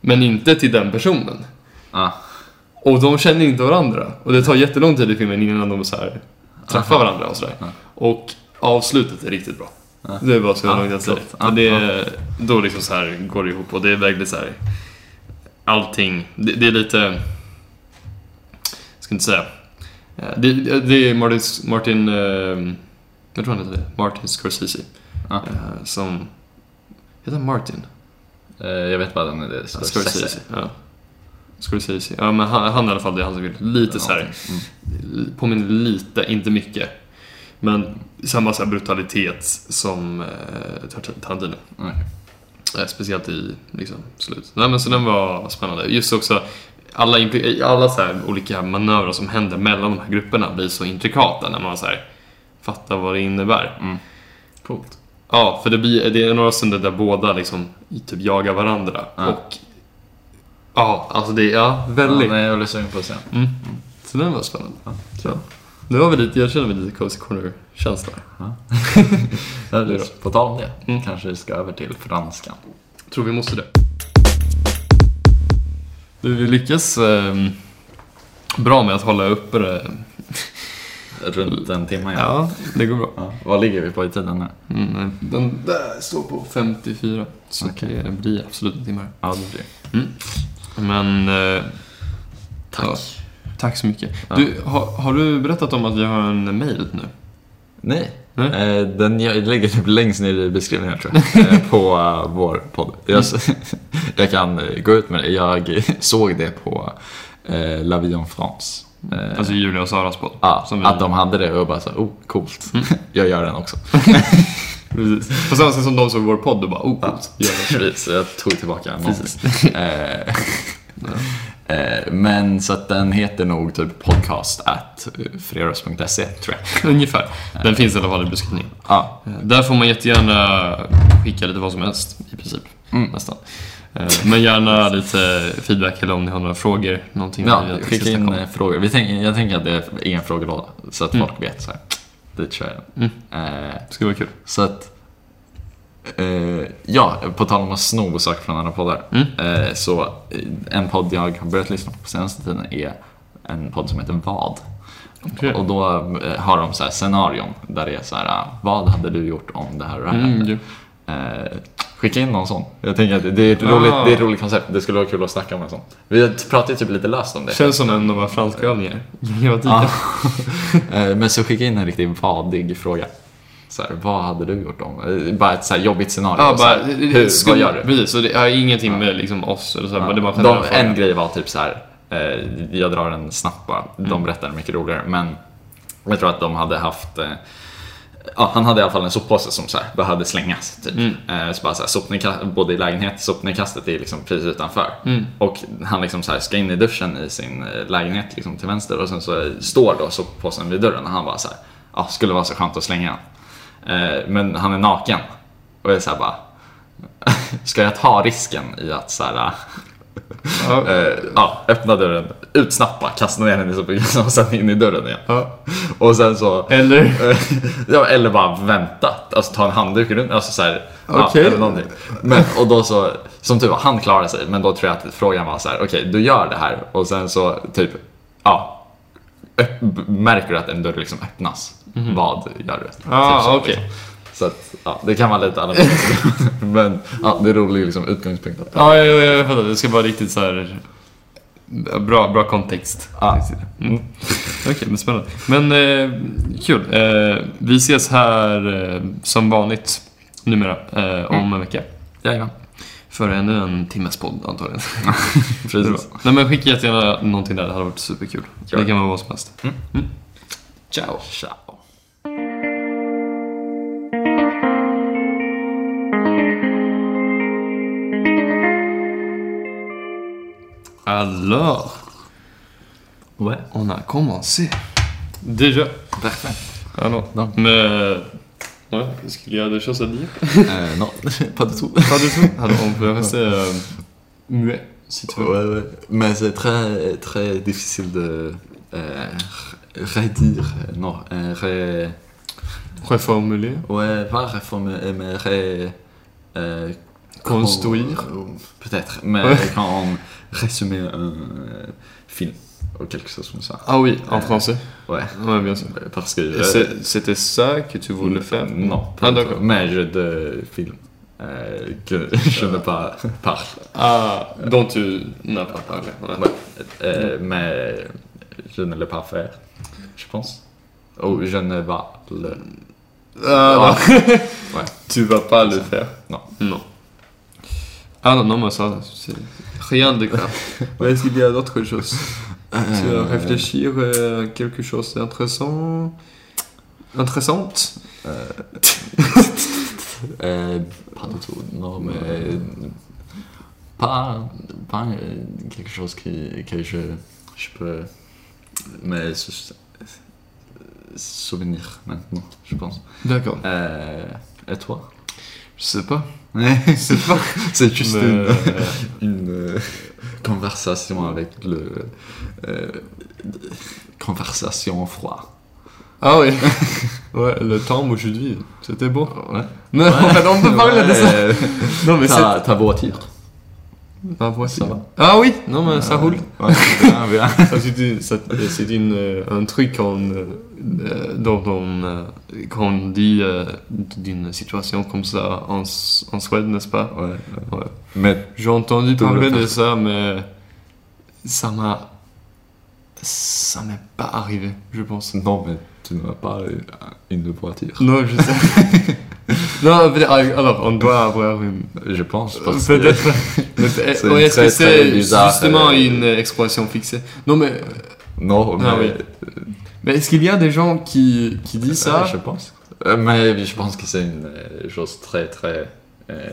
Speaker 1: Men inte till den personen.
Speaker 2: Ja.
Speaker 1: Och de känner inte varandra. Och det tar jättelång tid i filmen innan de så här träffar varandra och sådär.
Speaker 2: Ja.
Speaker 1: Och avslutet är riktigt bra.
Speaker 2: Ja.
Speaker 1: Det är bara så långt jag säger. För det, Då liksom så här går det ihop och det är verkligen så här allting. Det, det är lite... Jag ska inte säga. Eh, Det, det är Martin, Martin eh, jag tror han heter det, Martin Scorsese.
Speaker 2: Ja.
Speaker 1: eh, Som, heter han Martin?
Speaker 2: Jag vet bara den är det.
Speaker 1: Ja, Scorsese. Ja. Scorsese. Ja, men han, han i alla fall, det är han som vill. Lite så här,
Speaker 2: Mm.
Speaker 1: påminner lite, inte mycket. Men samma så brutalitet som eh, Tar- Tarantino. Eh, speciellt i liksom, slutet. Nej, men så den var spännande. Just också, alla, alla så här olika manövrar som händer mellan de här grupperna blir så intrikata när man så här, fattar vad det innebär.
Speaker 2: Mm. Coolt.
Speaker 1: Ja, för det, blir, det är några stunder där båda liksom typ jagar varandra.
Speaker 2: Ja.
Speaker 1: Och ja, alltså det är ja,
Speaker 2: Ja,
Speaker 1: väldigt...
Speaker 2: nej, jag blir sugen på att se.
Speaker 1: Mm. Så den var spännande.
Speaker 2: Ja.
Speaker 1: Så. Nu har vi lite, jag känner mig lite Cozy Corner-känsla.
Speaker 2: Ja, på tal om det,
Speaker 1: Mm.
Speaker 2: kanske vi ska över till franskan.
Speaker 1: Tror vi måste det. Du, vi lyckas eh, bra med att hålla uppe det.
Speaker 2: Runt en timme, ja.
Speaker 1: Ja, det går bra.
Speaker 2: ja. Vad ligger vi på i tiden nu?
Speaker 1: Mm, den där står på 54. Så
Speaker 2: Okej.
Speaker 1: det blir absolut en timme.
Speaker 2: Ja, det blir
Speaker 1: Men... Eh,
Speaker 2: Tack.
Speaker 1: ja, tack så mycket.
Speaker 2: Ja.
Speaker 1: Du, har, har du berättat om att vi har en mail nu?
Speaker 2: Nej.
Speaker 1: Nej.
Speaker 2: Eh, den jag ligger typ längst ner i beskrivningen tror jag. eh, på eh, vår podd. Jag, jag kan gå ut med det. Jag såg det på eh, La Vie en France.
Speaker 1: Alltså Julia och Saras podd.
Speaker 2: ja,
Speaker 1: vi-
Speaker 2: Att de hade det och jag bara så, oh coolt. jag gör den också.
Speaker 1: Precis. På samma sätt som de såg vår podd och bara oh, coolt. Det.
Speaker 2: Precis, jag tog tillbaka någonting. Eh, eh, Men så att den heter nog typ podcast at freros.se tror jag.
Speaker 1: Ungefär. Den finns i alla fall i beskrivningen.
Speaker 2: Ja,
Speaker 1: Eh, Där får man jättegärna skicka lite vad som helst i princip.
Speaker 2: Mm.
Speaker 1: Nästan. Eh, Men gärna lite feedback eller om ni har några frågor. Någonting
Speaker 2: ja skicka in
Speaker 1: snacka om.
Speaker 2: eh, frågor. Vi tänker, jag tänker att det är en frågelåda så att
Speaker 1: Mm.
Speaker 2: folk vet så här. Dit kör jag den. Eh,
Speaker 1: Det skulle vara kul.
Speaker 2: Så att eh, Ja, på tal om att sno saker från andra poddar.
Speaker 1: Mm.
Speaker 2: Eh, så eh, en podd jag har börjat lyssna på på senaste tiden är en podd som heter Vad.
Speaker 1: Okej.
Speaker 2: Och då har de så här scenarion där det är så här, ah, vad hade du gjort om det här och det här
Speaker 1: Mm,
Speaker 2: hände?
Speaker 1: ju.
Speaker 2: Eh, skicka in någon sån. Jag tänker att det är, ett
Speaker 1: Ah.
Speaker 2: roligt, det är ett roligt koncept. Det skulle vara kul att snacka om en sån. Vi pratade typ lite löst om det.
Speaker 1: Känns som en av våra.
Speaker 2: Eh, Men så skicka in en riktigt vadig fråga. Så här, vad hade du gjort om? eh, Bara ett så här jobbigt scenario.
Speaker 1: Ja,
Speaker 2: så
Speaker 1: bara,
Speaker 2: här, hur,
Speaker 1: skum-
Speaker 2: vad gör du?
Speaker 1: Precis, och det har ingenting med liksom oss eller så, här, men det bara
Speaker 2: De, en grej var typ så här. eh, jag drar en snabbt bara. De
Speaker 1: Mm.
Speaker 2: berättar mycket roligare. Men jag tror att de hade haft eh, ja, han hade i alla fall en soppåse som så här, behövde slängas. Typ.
Speaker 1: Mm.
Speaker 2: Eh, så bara så här, sopnedkast, både i lägenhet, sopnedkastet är liksom precis utanför.
Speaker 1: Mm.
Speaker 2: Och han liksom så här, ska in i duschen i sin eh, lägenhet liksom till vänster och sen så står då soppåsen vid dörren och han bara så här, ja, skulle vara så skönt att slänga den. Eh, men han är naken. Och jag är så här bara, ska jag ta risken i att så här,
Speaker 1: Ja.
Speaker 2: eh, ja, öppna dörren, ut snabbt kasta ner den i soptunnan och sen in i dörren igen.
Speaker 1: Ja.
Speaker 2: Och sen så
Speaker 1: Eller?
Speaker 2: ja, eller bara vänta, alltså ta en handduk runt, alltså så här, ja, eller någonting. Men, och då så, som tur var, han klarade sig, men då tror jag att frågan var så här: okej, du gör det här och sen så typ, ja, märker du att en dörr liksom öppnas, vad gör du?
Speaker 1: Ah,
Speaker 2: Typ så,
Speaker 1: okej.
Speaker 2: liksom. Så att, ja, det kan vara lite alarmerande. men ja, det är rolig liksom, utgångspunkt. Att,
Speaker 1: Ja, jag, jag, jag fattar. Det ska vara riktigt så här bra, bra kontext.
Speaker 2: Ja.
Speaker 1: Mm. Okej, men spännande. Men eh, kul. Eh, vi ses här eh, som vanligt numera eh, om en vecka.
Speaker 2: Jajamän.
Speaker 1: För ännu en timmes podd antagligen.
Speaker 2: Precis.
Speaker 1: Nej men skicka jättegärna någonting där, det hade varit superkul. Det
Speaker 2: det.
Speaker 1: kan vara vad som helst.
Speaker 2: Mm.
Speaker 1: Mm. Ciao.
Speaker 2: Ciao.
Speaker 1: Alors,
Speaker 2: Ouais.
Speaker 1: on a commencé. Déjà.
Speaker 2: Parfait.
Speaker 1: Alors,
Speaker 2: Donc.
Speaker 1: mais... Ouais, est-ce qu'il y a des choses à dire?
Speaker 2: Euh, non, pas du tout.
Speaker 1: Pas du tout? Alors, on peut rester euh, muet, si tu veux.
Speaker 2: Ouais, ouais. Mais c'est très, très difficile de euh, redire. euh, Non, euh, ré...
Speaker 1: Reformuler.
Speaker 2: Ouais, pas réformer, mais ré... euh,
Speaker 1: Construire.
Speaker 2: con- Peut-être, mais
Speaker 1: Ouais.
Speaker 2: quand on résumait un euh, film ou quelque chose comme ça.
Speaker 1: Ah oui, en
Speaker 2: Euh,
Speaker 1: français.
Speaker 2: Ouais,
Speaker 1: Ouais, bien sûr.
Speaker 2: parce que...
Speaker 1: C'était ça que tu voulais faire?
Speaker 2: Non, pas
Speaker 1: Ah, d'accord.
Speaker 2: Mais je de films euh, que je ne pas parle.
Speaker 1: Ah, dont tu n'as pas parlé. Ouais.
Speaker 2: Ouais. Euh, mais je ne l'ai pas fait, je pense. Ou je ne vais le.
Speaker 1: Ah,
Speaker 2: Ah.
Speaker 1: non.
Speaker 2: Ouais.
Speaker 1: Tu vas pas le faire?
Speaker 2: Non.
Speaker 1: Non. Ah non, non, mais ça, c'est rien de grave. Mais est-ce qu'il y a d'autres choses
Speaker 2: Euh,
Speaker 1: réfléchir à quelque chose d'intéressant Intéressante?
Speaker 2: Euh, pas du tout, non, mais. Pas, pas euh, quelque chose qui, que je, je peux. Mais se- souvenir maintenant, je pense.
Speaker 1: D'accord.
Speaker 2: Euh, et toi?
Speaker 1: Je sais pas.
Speaker 2: C'est pas. C'est juste
Speaker 1: Mais,
Speaker 2: une.
Speaker 1: euh,
Speaker 2: une euh, conversation avec le. euh, conversation froide.
Speaker 1: Ah oui. ouais, le temps aujourd'hui, c'était beau.
Speaker 2: Ouais.
Speaker 1: Non, en fait, on peut parler de ça.
Speaker 2: Euh,
Speaker 1: Non, mais c'est...
Speaker 2: ta, ta voiture.
Speaker 1: Ma voix,
Speaker 2: Ça va
Speaker 1: Ah oui, non, mais ça roule.
Speaker 2: Ouais,
Speaker 1: c'est un truc qu'on, euh, euh, dont on, euh, qu'on dit euh, d'une situation comme ça en, S- en Suède, n'est-ce pas?
Speaker 2: Ouais, ouais.
Speaker 1: Ouais.
Speaker 2: Mais
Speaker 1: J'ai entendu parler
Speaker 2: le
Speaker 1: de ça, mais ça m'a... Ça m'est pas arrivé, je pense.
Speaker 2: non, mais tu n'as pas euh, une voiture.
Speaker 1: Non, je sais. non, alors, on doit avoir une...
Speaker 2: Je pense.
Speaker 1: Peut-être. Euh, Est-ce que c'est justement
Speaker 2: euh,
Speaker 1: une expression fixée? Non, mais...
Speaker 2: Non, mais.
Speaker 1: Ah oui. Mais est-ce qu'il y a des gens qui, qui disent ça?
Speaker 2: Euh, je pense. Euh, mais je pense que c'est une euh, chose très, très. Euh,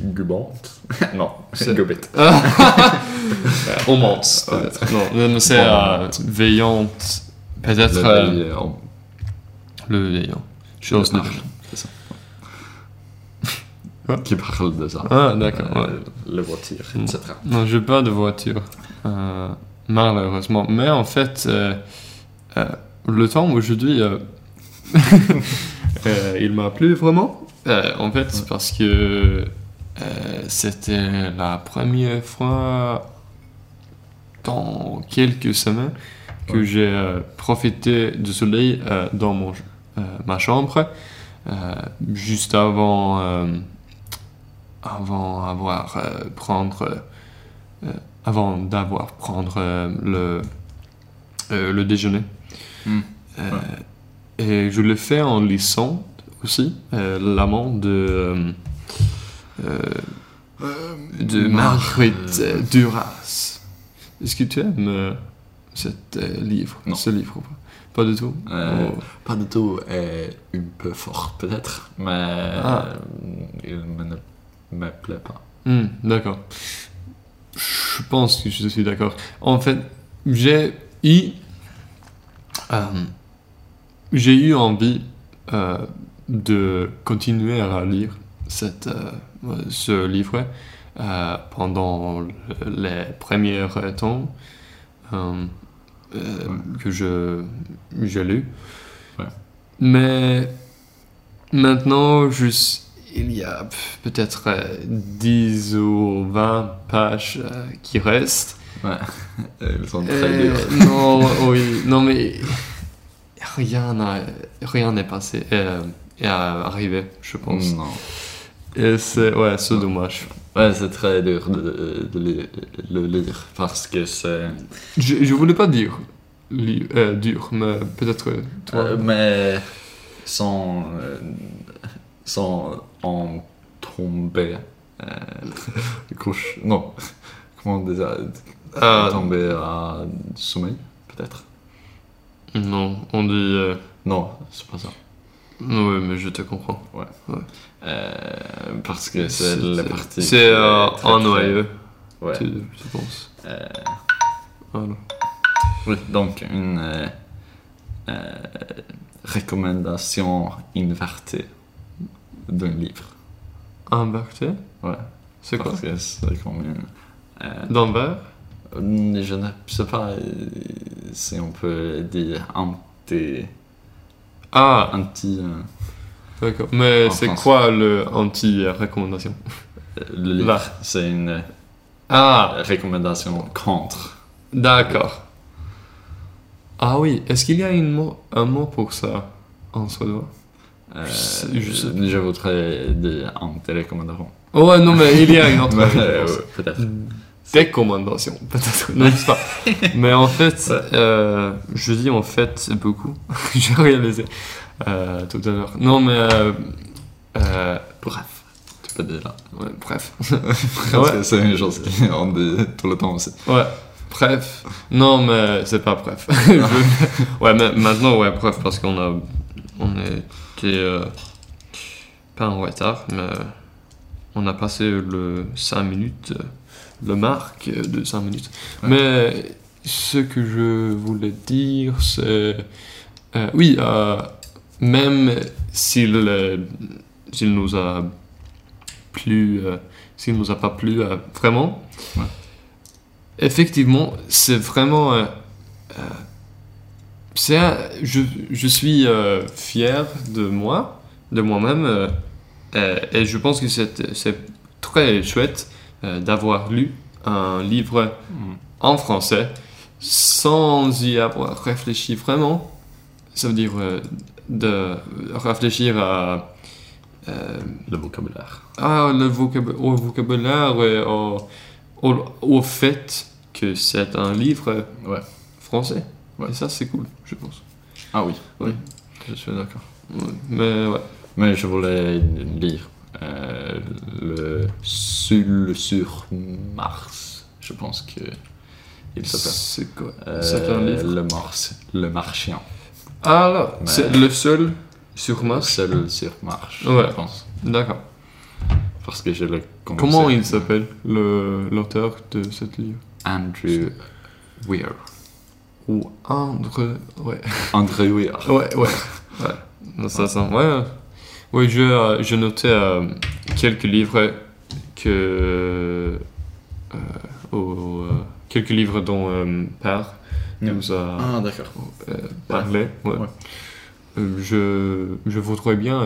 Speaker 2: gubante. non,
Speaker 1: C'est-
Speaker 2: gubbigt.
Speaker 1: On monte, peut-être. Non, mais c'est euh, veillante. Peut-être
Speaker 2: Le
Speaker 1: euh,
Speaker 2: en-
Speaker 1: le veillant. Chose
Speaker 2: parle, c'est ça. Qui parle de ça.
Speaker 1: Ah, d'accord.
Speaker 2: Euh,
Speaker 1: ouais.
Speaker 2: Les voitures,
Speaker 1: Mm.
Speaker 2: etc.
Speaker 1: Non, j'ai pas de voiture. Euh, malheureusement. Mais en fait, euh, euh, le temps aujourd'hui, il m'a plu vraiment. En fait, parce que c'était la première fois dans quelques semaines que
Speaker 2: Ouais.
Speaker 1: j'ai profité du soleil dans mon, ma chambre, juste avant, euh, avant avoir euh, prendre euh, avant d'avoir prendre euh, le euh, le déjeuner.
Speaker 2: Mm.
Speaker 1: Euh, Et je le fais en lisant aussi euh, l'amant de euh, euh, de
Speaker 2: Mar-
Speaker 1: Marguerite euh, Duras. Est-ce que tu aimes euh, cet euh, livre,
Speaker 2: Non.
Speaker 1: ce livre Pas? Du tout
Speaker 2: Euh,
Speaker 1: Oh.
Speaker 2: Pas du tout est un peu fort peut-être, mais
Speaker 1: Ah.
Speaker 2: euh, il me ne me plaît pas.
Speaker 1: Hmm, d'accord. Je pense que je suis d'accord. En fait, j'ai eu, euh, j'ai eu envie euh, de continuer à lire cette, euh, ce livre euh, pendant le- les premiers temps euh, euh, que je j'ai lu.
Speaker 2: Ouais.
Speaker 1: Mais maintenant, s- il y a peut-être euh, 10 ou 20 pages euh, qui restent.
Speaker 2: Ils sont très
Speaker 1: Euh,
Speaker 2: durs.
Speaker 1: non, oui, non mais rien n'est passé euh, est arrivé, je pense.
Speaker 2: Non.
Speaker 1: Et c'est ouais, c'est dommage.
Speaker 2: Ouais, c'est très dur de, de li- le lire parce que c'est.
Speaker 1: Je, je voulais pas dire li- euh, dur, mais peut-être euh, toi.
Speaker 2: Euh, mais sans, euh, sans en tomber. Couche. Non. Comment
Speaker 1: Ah.
Speaker 2: Tomber à sommeil, peut-être
Speaker 1: non, on dit.
Speaker 2: Non, c'est pas ça.
Speaker 1: Oui, mais je te comprends.
Speaker 2: Euh, parce que c'est la partie.
Speaker 1: C'est euh,
Speaker 2: très,
Speaker 1: ennuyeux,
Speaker 2: très- Ouais.
Speaker 1: tu, tu penses.
Speaker 2: Euh,
Speaker 1: Voilà.
Speaker 2: oui, donc une euh, euh, recommandation invertée d'un livre.
Speaker 1: Inverté
Speaker 2: Ouais.
Speaker 1: C'est quoi?
Speaker 2: Parce que c'est euh,
Speaker 1: D'envers
Speaker 2: je ne sais pas si on peut dire anti.
Speaker 1: Ah,
Speaker 2: anti euh,
Speaker 1: d'accord. Mais c'est quoi le anti-recommandation
Speaker 2: le livre. C'est une
Speaker 1: Ah,
Speaker 2: recommandation contre.
Speaker 1: d'accord. Ah oui, est-ce qu'il y a une mot, un mot pour ça en suédois
Speaker 2: Euh,
Speaker 1: Je
Speaker 2: voudrais dire anti-recommandation.
Speaker 1: Oh ouais, non, mais il y a une autre
Speaker 2: Peut-être.
Speaker 1: Décommandation, peut-être. Non, je sais pas. Mais en fait,
Speaker 2: Ouais.
Speaker 1: euh, je dis en fait beaucoup. J'ai réalisé euh, tout à l'heure. Non, mais euh, euh,
Speaker 2: Bref. Tu peux dire là.
Speaker 1: ouais, bref. Ouais.
Speaker 2: c'est une chose qu'on dit tout le temps aussi.
Speaker 1: Ouais, bref. Non, mais c'est pas bref. Je- Ouais, mais maintenant, ouais, bref, parce qu'on a. On était. pas en retard, mais. On a passé le 5 minutes. Euh, Le marque de 5 minutes.
Speaker 2: Ouais.
Speaker 1: Mais ce que je voulais dire, c'est. euh, oui, euh, même s'il euh, s'il nous a plu. euh, s'il nous a pas plu euh, vraiment.
Speaker 2: Ouais.
Speaker 1: Effectivement, c'est vraiment. euh, euh, c'est je, je suis euh, fier de moi, de moi-même, euh, euh, et je pense que c'est c'est très chouette euh, d'avoir lu un livre en français sans y avoir réfléchi vraiment. Ça veut dire euh, de réfléchir à, euh,
Speaker 2: Le vocabulaire.
Speaker 1: ah, le vocab- au vocabulaire et au, au, au fait que c'est un livre
Speaker 2: Ouais.
Speaker 1: français.
Speaker 2: Ouais.
Speaker 1: Et ça, c'est cool, je pense.
Speaker 2: Ah oui.
Speaker 1: Oui.
Speaker 2: Je suis d'accord.
Speaker 1: Ouais. Mais ouais.
Speaker 2: Mais je voulais lire euh, le Sul sur Mars. Je pense que il s'appelle.
Speaker 1: C'est quoi?
Speaker 2: Euh, Le Mars, le Martien.
Speaker 1: Ah là, c'est le seul sur Mars?
Speaker 2: Seul sur Mars,
Speaker 1: Ouais.
Speaker 2: je pense.
Speaker 1: D'accord.
Speaker 2: Parce que je le.
Speaker 1: Comment il s'appelle, le- l'auteur de ce livre?
Speaker 2: Andrew Weir.
Speaker 1: Ou André... Ouais.
Speaker 2: Andrew Weir.
Speaker 1: Ouais, ouais. ouais. Ça sent... Ouais. Oui, je, euh, je notais euh, quelques livres que... euh, au, quelques livres dont euh, Père nous a
Speaker 2: Ah,
Speaker 1: parlé. Ouais.
Speaker 2: Ouais.
Speaker 1: Je, je voudrais bien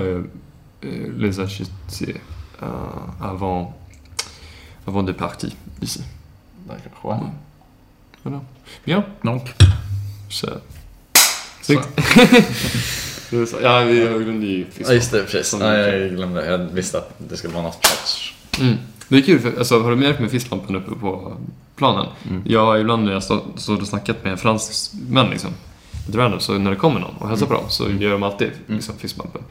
Speaker 1: les acheter avant, avant de partir ici.
Speaker 2: D'accord, ouais.
Speaker 1: Bien.
Speaker 2: Donc,
Speaker 1: Så.
Speaker 2: så.
Speaker 1: Ja, vi har glömt i
Speaker 2: Ja, just det. Precis.
Speaker 1: Som-
Speaker 2: Ja, jag glömde. Jag visste att det skulle vara något sorts...
Speaker 1: Mm. Det är kul, för, alltså, har du märkt med fisklampan uppe på planen?
Speaker 2: Mm.
Speaker 1: Jag har ibland när jag stå- stått och snackat med fransmän liksom, random, så när det kommer någon och hälsar på dem så gör de alltid liksom, fisklampan.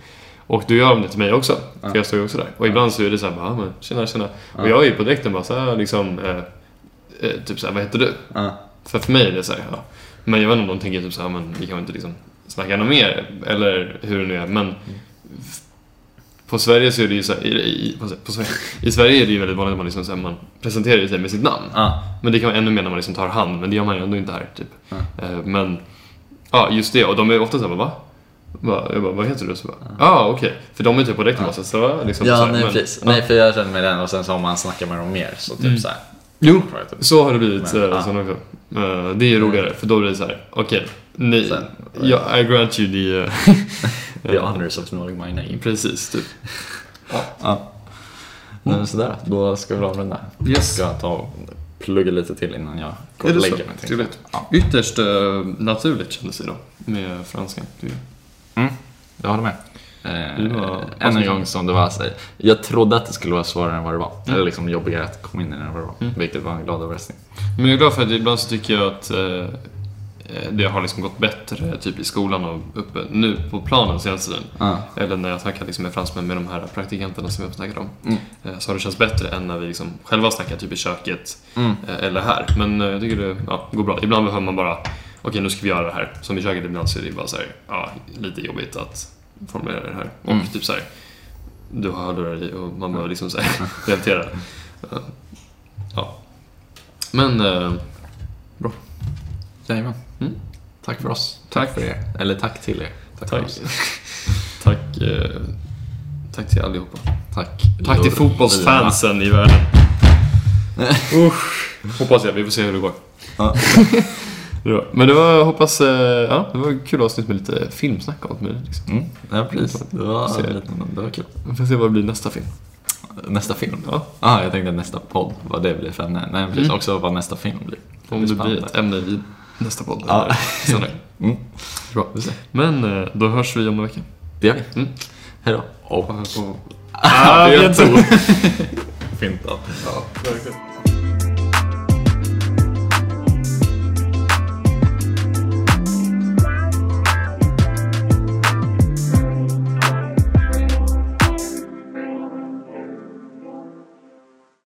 Speaker 1: Och då gör de det till mig också, för jag står ju också där. Och ibland så är det så här, bara, men tjena, tjena. Och jag är på direkten bara så här, liksom, eh, eh, typ så här, vad heter du? För för mig är det så här, ja. Men jag vet inte om de tänker typ så här, men vi kan inte liksom snacka något mer, eller hur det nu är. Men på Sverige så är det ju så här, i, i, på, Sverige, i Sverige är det ju väldigt vanligt att man, liksom, så här, man presenterar sig med sitt namn.
Speaker 2: Ja.
Speaker 1: Men det kan vara ännu mer när man liksom tar hand, men det gör man ju ändå inte här. Typ.
Speaker 2: Ja.
Speaker 1: Eh, Men, ja just det. Och de är ofta såhär, va? Jag bara, vad heter du? Så bara, ja ah, okej. För de är typ på direkt ja. så liksom, så
Speaker 2: Ja,
Speaker 1: här,
Speaker 2: nej
Speaker 1: men-
Speaker 2: precis.
Speaker 1: ja.
Speaker 2: Nej, för jag känner mig den och sen så om man snackar med dem mer så typ
Speaker 1: Mm.
Speaker 2: så här.
Speaker 1: Jo, så har det blivit
Speaker 2: Men, ja.
Speaker 1: sån också. Eh, Det är ju roligare, för då blir det så här, okej, ni,
Speaker 2: Sen-
Speaker 1: ja, I grant you the... eh,
Speaker 2: The honors of knowing my name.
Speaker 1: Precis, typ.
Speaker 2: Ja. Nej, men sådär, då ska vi avrunda.
Speaker 1: Yes.
Speaker 2: Ska jag ta och plugga lite till innan jag går
Speaker 1: Är
Speaker 2: och lägger mig.
Speaker 1: Trevligt.
Speaker 2: Ja.
Speaker 1: Ytterst eh, naturligt kändes det då, med franskan.
Speaker 2: Mm, jag håller med. Eh,
Speaker 1: var-
Speaker 2: än en gång som det var så Jag trodde att det skulle vara svårare än vad det var.
Speaker 1: Mm.
Speaker 2: Eller liksom jobbigare att komma in i det än vad det var.
Speaker 1: Mm.
Speaker 2: Vilket var en glad överraskning.
Speaker 1: Men jag är glad för att ibland så tycker jag att eh, det har liksom gått bättre typ i skolan och uppe nu på planen senaste tiden.
Speaker 2: Ja.
Speaker 1: Eller när jag snackar liksom med fransmän med de här praktikanterna som jag snackade om.
Speaker 2: Mm.
Speaker 1: Eh, Så har det känts bättre än när vi liksom själva snackar typ i köket
Speaker 2: Mm.
Speaker 1: eh, eller här. Men eh, jag tycker det ja, går bra. Ibland behöver man bara, okej nu ska vi göra det här. Som i köket ibland så är det bara så här, ja, lite jobbigt att formulera det här. Och
Speaker 2: Mm.
Speaker 1: typ så här, du har hörlurar i och man behöver liksom så här, repetera. Eh, Ja. Men, eh,
Speaker 2: Jajamän.
Speaker 1: Mm.
Speaker 2: Tack för oss.
Speaker 1: Tack.
Speaker 2: för er. Eller tack till er. Tack,
Speaker 1: tack. tack, eh, tack till allihopa.
Speaker 2: Tack.
Speaker 1: Tack till fotbollsfansen i världen. Usch. Hoppas jag, vi får se hur det går.
Speaker 2: Ja.
Speaker 1: Men det var, jag hoppas, eh, ja, det var kul avsnitt med lite filmsnack och allt möjligt. Liksom.
Speaker 2: Mm. Ja, precis. Det var,
Speaker 1: Se.
Speaker 2: det var kul.
Speaker 1: Vi får se vad det blir nästa film.
Speaker 2: Nästa film?
Speaker 1: Ja.
Speaker 2: Ah, jag tänkte nästa podd, vad det blir för ämne. Nej, precis.
Speaker 1: Mm.
Speaker 2: Också vad nästa film blir.
Speaker 1: Om det blir ett ämne vid nästa podd.
Speaker 2: Ja.
Speaker 1: senare.
Speaker 2: Mm.
Speaker 1: Bra. Men eh, då hörs vi om en vecka.
Speaker 2: Det gör vi.
Speaker 1: Mm.
Speaker 2: Hej då. Och...
Speaker 1: Ah, två.
Speaker 2: Fint då.
Speaker 1: Ja, verkligen.